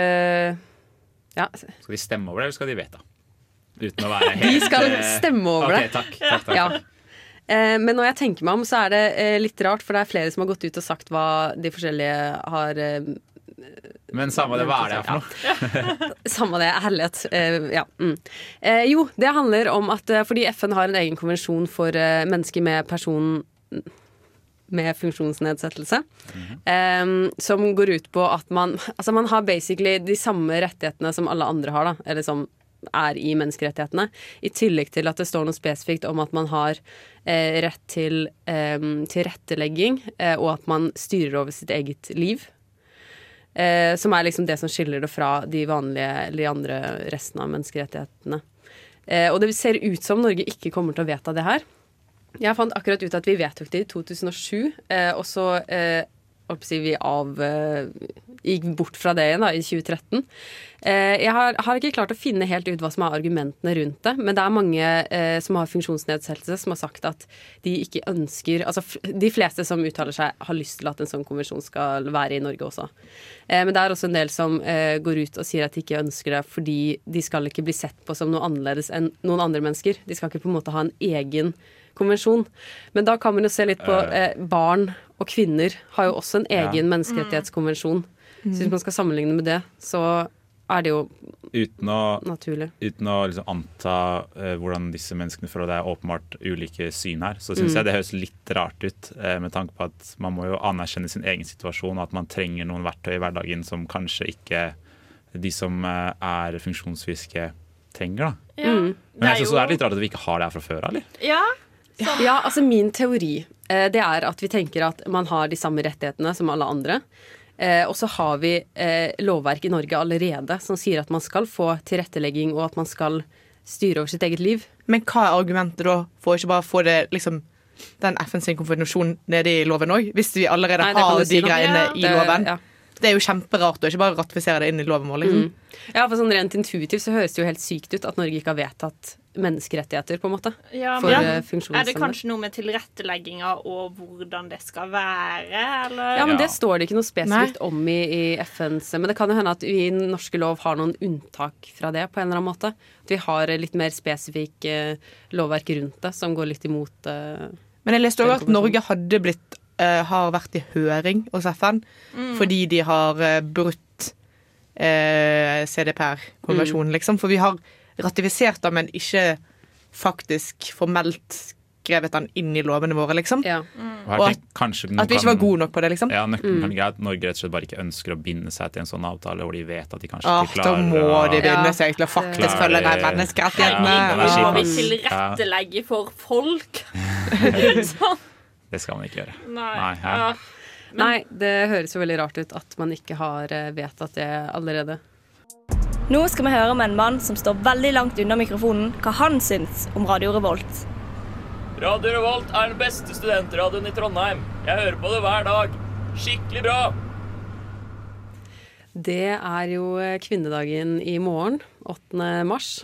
Ja, Skal de stemme over det, eller skal de vedta? Uten å være helt De skal stemme over det. Takk, takk, takk. Ja. Eh, Men når jeg tenker meg om, så er det eh, litt rart, for det er flere som har gått ut og sagt hva de forskjellige har eh, Men samme det, hva er det her for noe? Samme det, ærlighet. Ja. mm. jo, det handler om at fordi FN har en egen konvensjon for mennesker med person med funksjonsnedsettelse. eh, som går ut på at man Altså man har basically de samme rettighetene som alle andre har, da. Eller som er i menneskerettighetene. I tillegg til at det står noe spesifikt om at man har rett til eh, tilrettelegging, eh, og at man styrer over sitt eget liv. Eh, som er liksom det som skiller det fra de vanlige eller de andre resten av menneskerettighetene. Eh, og det ser ut som Norge ikke kommer til å vedta det her. Jeg fant akkurat ut at vi vedtok det i 2007, eh, og så vi av eh, gikk bort fra det igjen da, i 2013. Eh, jeg har, har ikke klart å finne helt ut hva som er argumentene rundt det, men det er mange eh, som har funksjonsnedsettelse som har sagt at de ikke ønsker Altså de fleste som uttaler seg, har lyst til at en sånn konvensjon skal være i Norge også. Men det er også en del som går ut og sier at de ikke ønsker det fordi de skal ikke bli sett på som noe annerledes enn noen andre mennesker. De skal ikke på en måte ha en egen konvensjon. Men da kan man jo se litt på eh, barn og kvinner har jo også en Ja. egen menneskerettighetskonvensjon. Så hvis man skal sammenligne med det, så er det jo Uten å, naturlig. uten å liksom anta uh, hvordan disse menneskene føler det er åpenbart ulike syn her, så syns Mm. jeg det høres litt rart ut, Uh, med tanke på at man må jo anerkjenne sin egen situasjon, og at man trenger noen verktøy i hverdagen som kanskje ikke de som uh, er funksjonsfriske, trenger. da. Ja. Mm. Men jeg synes det er litt rart at vi ikke har det her fra før av, eller? Ja. Ja, altså min teori eh, det er at vi tenker at man har de samme rettighetene som alle andre. Eh, og så har vi eh, lovverk i Norge allerede som sier at man skal få tilrettelegging, og at man skal styre over sitt eget liv. Men hva er argumentet da for å ikke bare få det liksom den FNs sin konvensjon nede i loven òg? Hvis vi allerede Nei, har de si greiene Ja. i Det- loven. ja. Det er jo kjemperart å ikke bare ratifisere det inn i loven vår. Liksom. Mm. Ja, for sånn Rent intuitivt så høres det jo helt sykt ut at Norge ikke har vedtatt menneskerettigheter, på en måte. Ja, for men eh, Er det kanskje noe med tilrettelegginga og hvordan det skal være, eller? Ja, men Det står det ikke noe spesifikt om i, i FNs Men det kan jo hende at vi i norske lov har noen unntak fra det. på en eller annen måte. At vi har litt mer spesifikk eh, lovverk rundt det, som går litt imot eh, Men jeg leste òg at Norge hadde blitt eh, har vært i høring hos FN Mm. fordi de har eh, brutt eh, CDPR-konvensjonen, Mm. liksom. For vi har ratifisert den, men ikke faktisk formelt skrevet den inn i lovene våre, liksom. Og Mm. Og at, at vi ikke var gode nok på det, liksom. Ja, nøkkelen Mm. kan i at Norge rett og slett bare ikke ønsker å binde seg til en sånn avtale hvor de vet at de kanskje Ah, ikke da må å- de binde Ja. seg til å faktisk følge de menneskerettighetene. Ja, er vi tilrettelegge for folk? sånn. Det skal man ikke gjøre. Nei. Nei, Ja. Nei, det høres jo veldig rart ut at man ikke har eh, vedtatt det allerede. Nå skal vi høre med en mann som står veldig langt unna mikrofonen, hva han syns om Radio Revolt. Radio Revolt er den beste studentradioen i Trondheim. Jeg hører på det hver dag. Skikkelig bra. Det er jo kvinnedagen i morgen, 8. mars.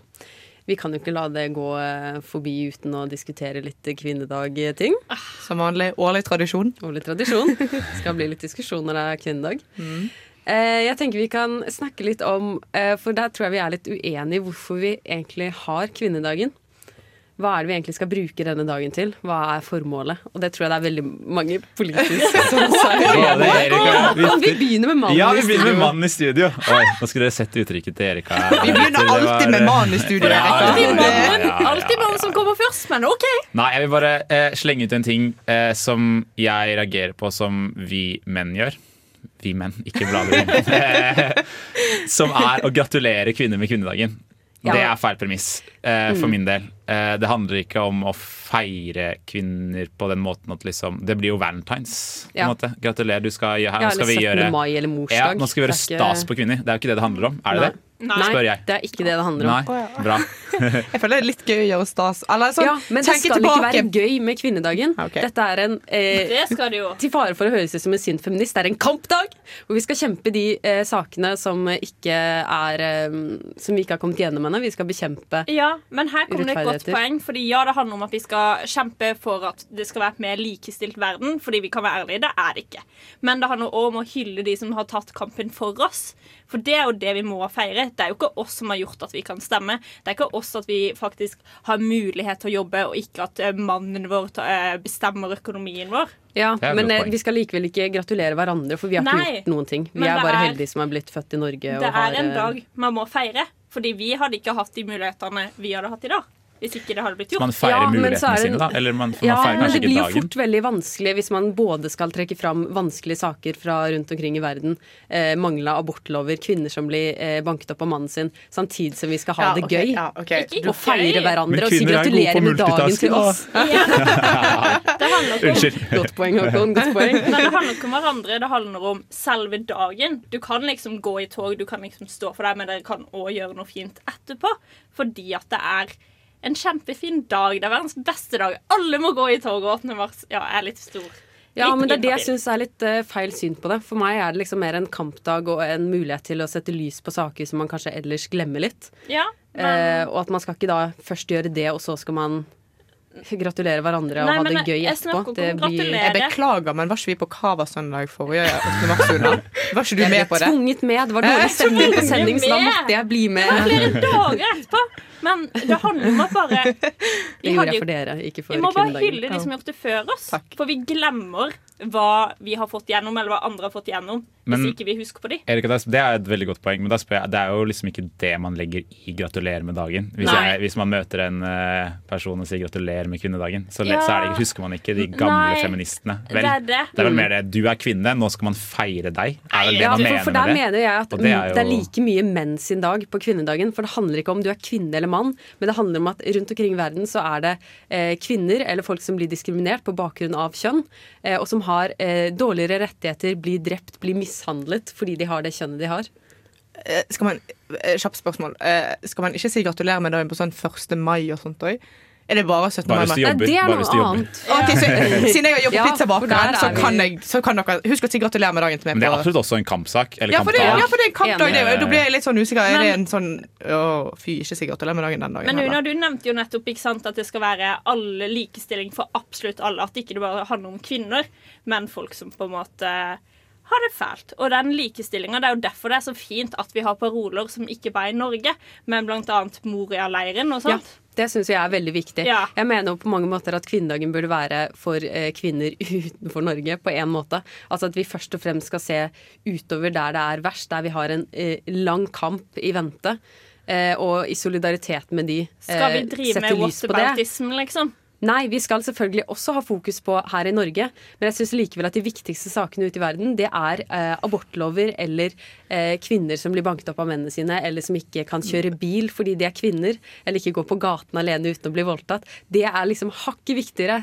Vi kan jo ikke la det gå eh, forbi uten å diskutere litt kvinnedag-ting. Som vanlig. Årlig tradisjon. Årlig tradisjon. Skal bli litt diskusjon når det er kvinnedag. Mm. Jeg tenker vi kan snakke litt om, eh, for der tror jeg vi er litt uenige hvorfor vi egentlig har kvinnedagen. Hva er det vi egentlig skal bruke denne dagen til? Hva er formålet? Og det tror jeg det er veldig mange politiske som sier. Kan vi begynne med mannen i studio? Ja, vi begynner med mannen i studio. Oi, nå skulle dere sett uttrykket til Erika. Vi begynner alltid med mannen i studio. Alltid mannen, som kommer først, men OK. Nei, jeg vil bare eh, slenge ut en ting eh, som jeg reagerer på som vi menn gjør. Vi menn, ikke bladet. menn. som er å gratulere kvinner med kvinnedagen. Ja. Det er feil premiss eh, for Mm. min del. Eh, det handler ikke om å feire kvinner på den måten at liksom Det blir jo valentines. På en Ja. måte. Gratulerer, du skal, gjøre- her, Ja, eller vi 17. gjøre mai eller morsdag. Ja, nå skal vi gjøre stas på kvinner. Det er jo ikke det det handler om. Er det Nei. det? Nei, Spør jeg. det er ikke det det handler Nei, om. bra. Jeg føler det er litt gøy å gjøre stas. Eller sånn, ja, men det skal tilbake. ikke være gøy med kvinnedagen. Dette er en eh, Det skal det jo. Til fare for å høres ut som en sint feminist, det er en kampdag! Hvor vi skal kjempe de eh, sakene som ikke er eh, Som vi ikke har kommet gjennom ennå. Vi skal bekjempe Ja, men her kommer det et godt poeng. Fordi ja, det handler om at vi skal kjempe for at det skal være et mer likestilt verden. Fordi vi kan være ærlige, det er det ikke. Men det handler også om å hylle de som har tatt kampen for oss. For det er jo det vi må feire. Det er jo ikke oss som har gjort at vi kan stemme. Det er ikke oss at vi faktisk har mulighet til å jobbe, og ikke at eh, mannen vår eh, bestemmer økonomien vår. Ja, er men eh, poeng. vi skal likevel ikke gratulere hverandre, for vi har ikke gjort noen ting. Vi er bare er- heldige som er blitt født i Norge. Det og har, er en dag man må feire. Fordi vi hadde ikke hatt de mulighetene vi hadde hatt i dag. Hvis ikke det hadde blitt Så gjort. man feirer Ja, men så mulighetene er det sine, da? Eller man, Ja, man feirer men det blir jo fort veldig vanskelig hvis man både skal trekke fram vanskelige saker fra rundt omkring i verden, eh, mangla abortlover, kvinner som blir eh, banket opp av mannen sin, samtidig som vi skal ha Ja, det gøy. ja, Ikke, Og feire hverandre og si er gratulerer med dagen til oss. Unnskyld. Godt poeng, Håkon. Godt poeng. Men det handler ikke om hverandre, det handler om selve dagen. Du kan liksom gå i tog, du kan liksom stå for deg, men dere kan òg gjøre noe fint etterpå. Fordi at det er en kjempefin dag. Det er verdens beste dag. Alle må gå i tog 8. mars. Ja, jeg er litt stor. Ja, men det er det jeg syns er litt uh, feil syn på det. For meg er det liksom mer en kampdag og en mulighet til å sette lys på saker som man kanskje ellers glemmer litt. Ja, men, uh, og at man skal ikke da først gjøre det, og så skal man gratulere hverandre og Nei, ha det gøy jeg etterpå. Det blir. Jeg beklager, men var ikke vi på Cava søndag forrige 8. mars under? Var ikke du med på det? tvunget med. Det var dårlig stemning på sending, så da måtte jeg bli med. flere dager etterpå. Men det handler om at bare Det vi hadde jeg for dere, ikke for Vi må bare hylle de som har gjort det før oss. For vi glemmer hva vi har fått gjennom, eller hva andre har fått gjennom, Men- hvis ikke vi husker på de. Erika, det er- det er et veldig godt poeng, men jeg, det er jo liksom ikke det man legger i 'gratulerer med dagen'. Hvis, jeg, hvis man møter en eh, person og sier 'gratulerer med kvinnedagen', så, Ja. så er det, husker man ikke de gamle Nei, feministene. Vel, det er det. det er vel mer det 'du er kvinne, nå skal man feire deg'. Er vel det Ja, man for, mener for der med det? mener jeg at det det er, er like mye menn sin dag på kvinnedagen. For det handler ikke om du er kvinne eller mann, men det handler om at rundt omkring i verden så er det eh, kvinner eller folk som blir diskriminert på bakgrunn av kjønn, eh, og som har eh, dårligere rettigheter, blir drept, blir mishandlet fordi de har det kjønnet de har. Eh, Skal man, eh, Kjapt spørsmål. Eh, Skal man ikke si gratulerer med dagen på sånn 1. mai og sånt òg? Er det bare 17. Bare mai? jobber. det er noe annet. Ok, så, siden jeg har jobbet Ja, tilbake, pizzabakeren, så kan, jeg, så kan dere Husk å si gratulerer med dagen til meg. Men det er absolutt også en kampsak. Eller ja, for det, ja, for det er en kampdag. Det, da blir jeg litt sånn usikker. Er det en sånn Å, fy, ikke si gratulerer med dagen den dagen. Men. Una, du nevnte jo nettopp ikke sant, at det skal være alle likestilling for absolutt alle. At ikke det bare handler om kvinner, men folk som på en måte har det fælt. Og den likestillinga, det er jo derfor det er så fint at vi har paroler som ikke bare i Norge, men bl.a. Moria-leiren og sånt. Ja, det syns jeg er veldig viktig. Ja. Jeg mener jo på mange måter at kvinnedagen burde være for eh, kvinner utenfor Norge, på én måte. Altså at vi først og fremst skal se utover der det er verst, der vi har en eh, lang kamp i vente. Eh, og i solidaritet med de Skal vi eh, drive sette med lys på det. whataboutism, liksom? Nei, vi skal selvfølgelig også ha fokus på her i Norge. Men jeg syns likevel at de viktigste sakene ute i verden, det er eh, abortlover eller eh, kvinner som blir banket opp av mennene sine, eller som ikke kan kjøre bil fordi de er kvinner, eller ikke går på gaten alene uten å bli voldtatt. Det er liksom hakket viktigere,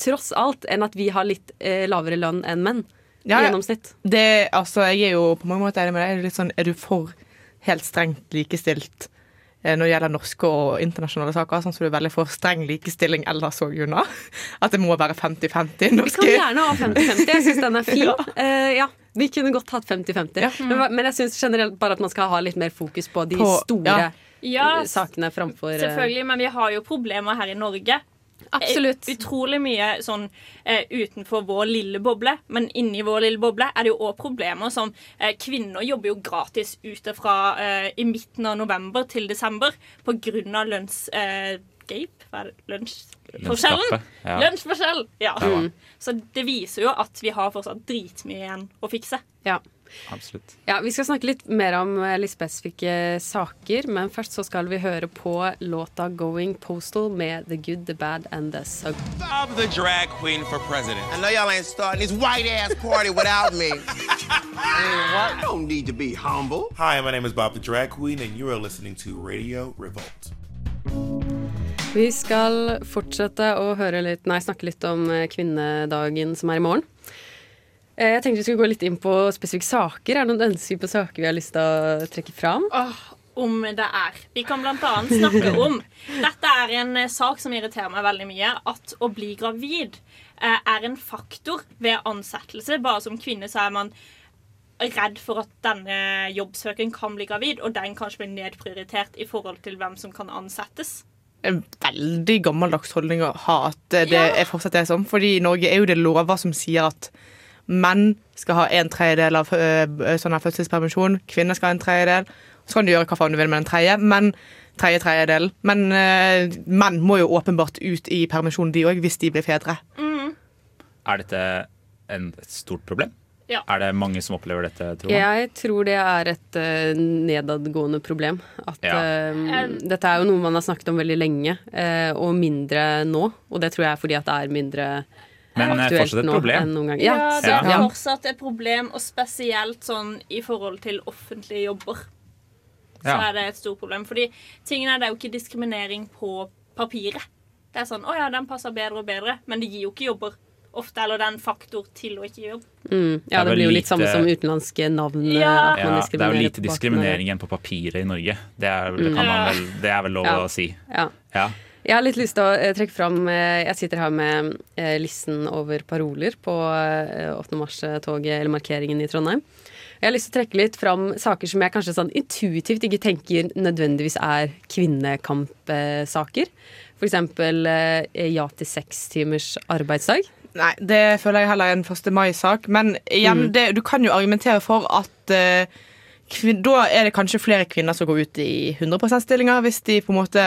tross alt, enn at vi har litt eh, lavere lønn enn menn. Ja, I gjennomsnitt. Det, altså, jeg er jo på mange måter enig med deg. Er litt sånn, er du for helt strengt likestilt når det gjelder norske og internasjonale saker? Sånn som du er veldig for streng likestilling ellers òg, Juna? At det må være 50-50 Vi kan gjerne ha 50-50. Jeg syns den er fin. Eh, ja, Vi kunne godt hatt 50-50. Men, hva- men jeg syns generelt bare at man skal ha litt mer fokus på de På- store ja. Ja, eh, sakene framfor eh, Selvfølgelig, men vi har jo problemer her i Norge. Absolutt. Eh, Utrolig mye sånn eh, utenfor vår lille boble, men inni vår lille boble er det jo òg problemer som eh, Kvinner jobber jo gratis ute fra eh, i midten av november til desember av lønnsgape. Eh, Hva er det? Lønnsforskjellen? Lønnsgapet, ja. Lønnsforskjell! Ja. Ja. Mm. Så det viser jo at vi har fortsatt dritmye igjen å fikse. Ja. Absolutt. Ja, Vi skal snakke litt mer om eh, litt spesifikke saker, men først så skal vi høre på låta 'Going Postal' med 'The Good, The Bad and The Sug'. I'm the drag queen for president. I know y'all ain't starting this white ass party without me. I don't need to be humble. Hi, my name is Bob the Drag Queen, and you are listening to Radio Revolt. Vi skal fortsette å høre litt, nei, snakke litt om eh, kvinnedagen som er i morgen. Eh, Jeg tenkte vi skulle gå litt inn på spesifikke saker. Er det noen ønsker på saker vi har lyst til å trekke fram? Oh, om det er. Vi kan annet snakke om Dette er en eh, sak som irriterer meg veldig mye. At å bli gravid eh, er en faktor ved ansettelse. Bare som kvinne så er man redd for at denne jobbsøken kan bli gravid, og den kanskje blir nedprioritert i forhold til hvem som kan ansettes. en veldig gammeldags holdning å ha at det Ja. er fortsatt er sånn. Fordi i Norge er jo det lover som sier at menn skal ha en tredjedel av øh, sånn her fødselspermisjon, kvinner skal ha en tredjedel. Så kan du gjøre hva faen du vil med den tredje, men tredje tredjedel. Men uh, menn må jo åpenbart ut i permisjon, de òg, hvis de blir fedre. Er dette en, et stort problem? Ja. Er det mange som opplever dette, tror? Jeg tror det er et uh, nedadgående problem. At Ja. uh, dette er jo noe man har snakket om veldig lenge, uh, og mindre nå. Og det tror jeg er fordi at det er mindre Men, eh, fortsatt et problem. enn noen. Ja, Ja, det er ja. fortsatt et problem, og spesielt sånn i forhold til offentlige jobber. Så Ja. er det et stort problem. Fordi tingen er, det er jo ikke diskriminering på papiret. Det er sånn 'Å ja, den passer bedre og bedre', men det gir jo ikke jobber ofte. Eller det er en faktor til å ikke gi jobb. Mm, ja, Det det blir jo litt samme som utenlandske navn. Ja. Ja, det er jo lite diskriminering igjen på papiret i Norge. Det er, det Mm. man vel, det er vel lov Ja. å si. Ja. Jeg har litt lyst til å eh, trekke fram eh, Jeg sitter her med eh, listen over paroler på eh, 8. mars-toget eller markeringen i Trondheim. Jeg har lyst til å trekke litt fram saker som jeg kanskje sånn intuitivt ikke tenker nødvendigvis er kvinnekampsaker. For eksempel eh, ja til seks timers arbeidsdag. Nei, det føler jeg heller er en 1. mai-sak. Men igjen, Mm. det, du kan jo argumentere for at uh, kvin da er det kanskje flere kvinner som går ut i 100 %-stillinger, hvis de på en måte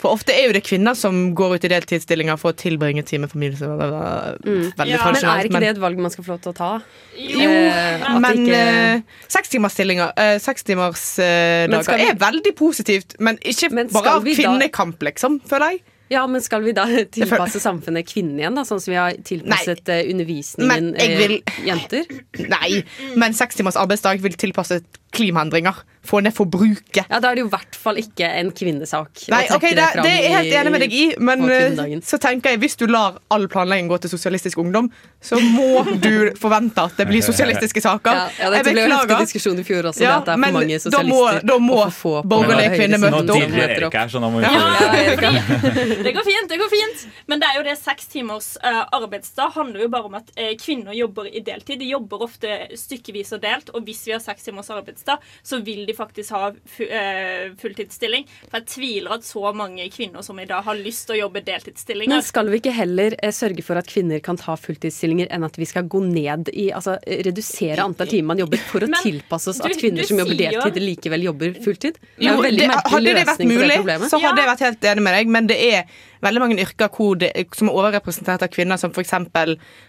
For ofte er jo det kvinner som går ut i deltidsstillinger for å tilbringe tid med familie. Så det var veldig Mm. Men er ikke det et valg man skal få lov til å ta? Jo, Eh, men ikke- eh, sekstimersstillinger uh, Sekstimersdager Men vi- er veldig positivt, men ikke Men bare av kvinnekamp, da- liksom, føler jeg. Ja, men skal vi da tilpasse samfunnet kvinnen igjen, da? Sånn som vi har tilpasset Nei, undervisningen vil- eh, jenter? Nei, men seks timers arbeidsdag vil tilpasse klimaendringer. Få ned forbruket. Ja, Da er det jo i hvert fall ikke en kvinnesak. Nei, ok, det, det er jeg helt enig med deg i, men eh, så tenker jeg hvis du lar all planlegging gå til Sosialistisk Ungdom, så må du forvente at det blir sosialistiske saker. Ja, ja, dette ble jo diskusjon i fjor også, Ja, det at det er for mange da må, sosialister. da må få på borgerlige kvinner møte opp. Nå Dirrer Erik her, så nå må vi Ja, Det går fint, det går fint. Men det er jo det seks timers eh, arbeidsdag handler jo bare om at eh, kvinner jobber i deltid. De jobber ofte stykkevis og delt, og hvis vi har seks timers arbeidsdag, så vil de faktisk ha eh, fulltidsstilling. For jeg tviler at så mange kvinner som i dag har lyst til å jobbe deltidsstillinger. Men skal vi ikke heller eh, sørge for at kvinner kan ta fulltidsstillinger, enn at vi skal gå ned i Altså redusere antall timer man jobber, for å Men tilpasse oss at kvinner du som jobber deltid, likevel jobber fulltid? Det er Jo, en veldig det, problemet. hadde det vært løsning på det mulig, så hadde jeg vært helt enig med deg, men det er veldig mange yrker hvor det, som er overrepresentert av kvinner, som f.eks.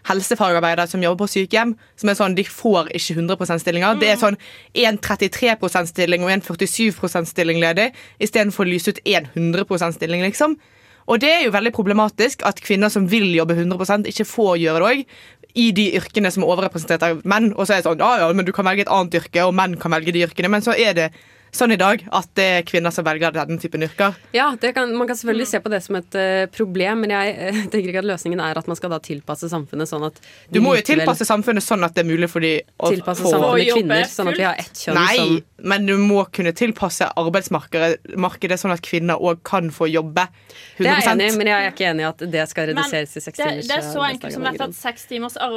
helsefagarbeidere som jobber på sykehjem. som er sånn, De får ikke 100% stillinger. Det er sånn en 33 stilling og en 47 stilling ledig, istedenfor å lyse ut en 100% stilling, liksom. Og det er jo veldig problematisk at kvinner som vil jobbe 100% ikke får gjøre det òg. I de yrkene som er overrepresentert av menn. Og så er det sånn, ja, ja, men du kan velge et annet yrke, og menn kan velge de yrkene. Men så er det sånn i dag at det er kvinner som velger den typen yrker. Ja, det kan, Man kan selvfølgelig se på det som et uh, problem, men jeg uh, tenker ikke at løsningen er at man skal da tilpasse samfunnet sånn at Du må jo likevel- tilpasse samfunnet sånn at det er mulig for de å Tilpasse få samfunnet kvinner, sånn at vi har ett kjønn Nei, som men du må kunne tilpasse arbeidsmarkedet sånn at kvinner òg kan få jobbe 100 Det er jeg enig i, men jeg er ikke enig i at det skal Men reduseres til seks timers det er så eh, enkelt som dette at seks timers ar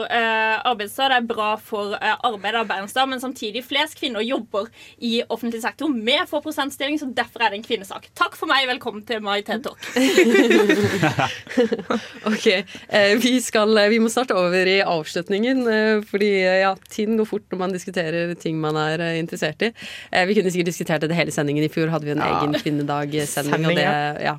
arbeidsdag er bra for uh, arbeidsdag, men samtidig flest kvinner jobber i offentlig sektor med får prosentstilling, så derfor er det en kvinnesak. Takk for meg, velkommen til My TED Talk. Ok, eh, vi, skal, eh, vi må starte over i avslutningen, eh, fordi ja, tiden går fort når man diskuterer ting man er eh, interessert i. Eh, vi kunne sikkert diskutert det hele sendingen. I fjor hadde vi en Ja. egen kvinnedagsending, og det, ja.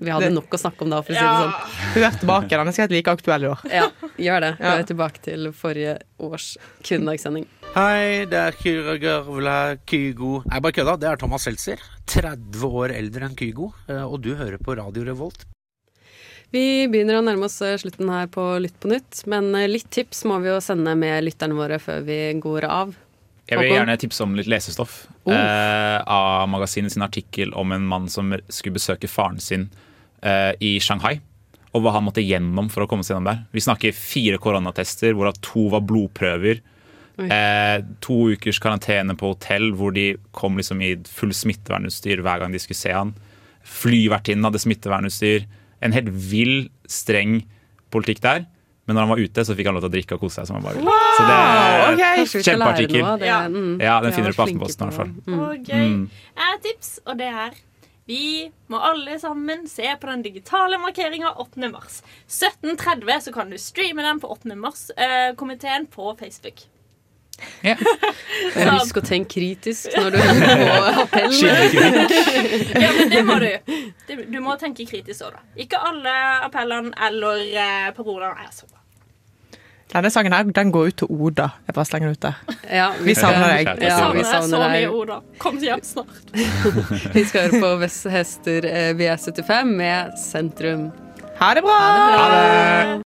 vi hadde nok å snakke om da, for å si det sånn. Hør tilbake, den er sikkert like aktuell i år. Ja, gjør det. Vi er tilbake til forrige års kvinnedagssending. Hei, det er Kyra Gørvla Kygo Nei, bare kødda. Det er Thomas Seltzer. 30 år eldre enn Kygo. eh, Og du hører på Radio Revolt. Vi begynner å nærme oss eh, slutten her på Lytt på nytt, men eh, litt tips må vi jo sende med lytterne våre før vi går av. Jeg vil gjerne tipse om litt lesestoff Oh. eh, av magasinet sin artikkel om en mann som skulle besøke faren sin eh, i Shanghai. Og hva han måtte gjennom for å komme seg gjennom der. Vi snakker fire koronatester, hvorav to var blodprøver. Eh, to ukers karantene på hotell hvor de kom liksom i full smittevernutstyr hver gang de skulle se han. Flyvertinnen hadde smittevernutstyr. En helt vill, streng politikk der. Men når han var ute, så fikk han lov til å drikke og kose seg. som han bare ville. Så det er ok. Kanskje vi skal lære kjempeartikkel. det. Ja. Mm. Ja, den finner du på Aftenposten i hvert fall. Mm. Og. Mm. Jeg har et tips, og det er vi må alle sammen se på den digitale markeringa 8. mars. 17.30 så kan du streame den på 8. mars-komiteen på Facebook. Og Husk å tenke kritisk når du hører på appellen. Ja, men det må du. Du må tenke kritisk òg, da. Ikke alle appellene eller eh, parolene er så bra. Denne sangen her, den går ut til Oda. Jeg bare slenger den ut der. Ja, Vi savner deg. Ja, savner vi deg så mye, ord, Oda. Kom hjem snart. Vi skal høre på Vest Hester er VS75 med Sentrum. Ha det bra! Ha det bra.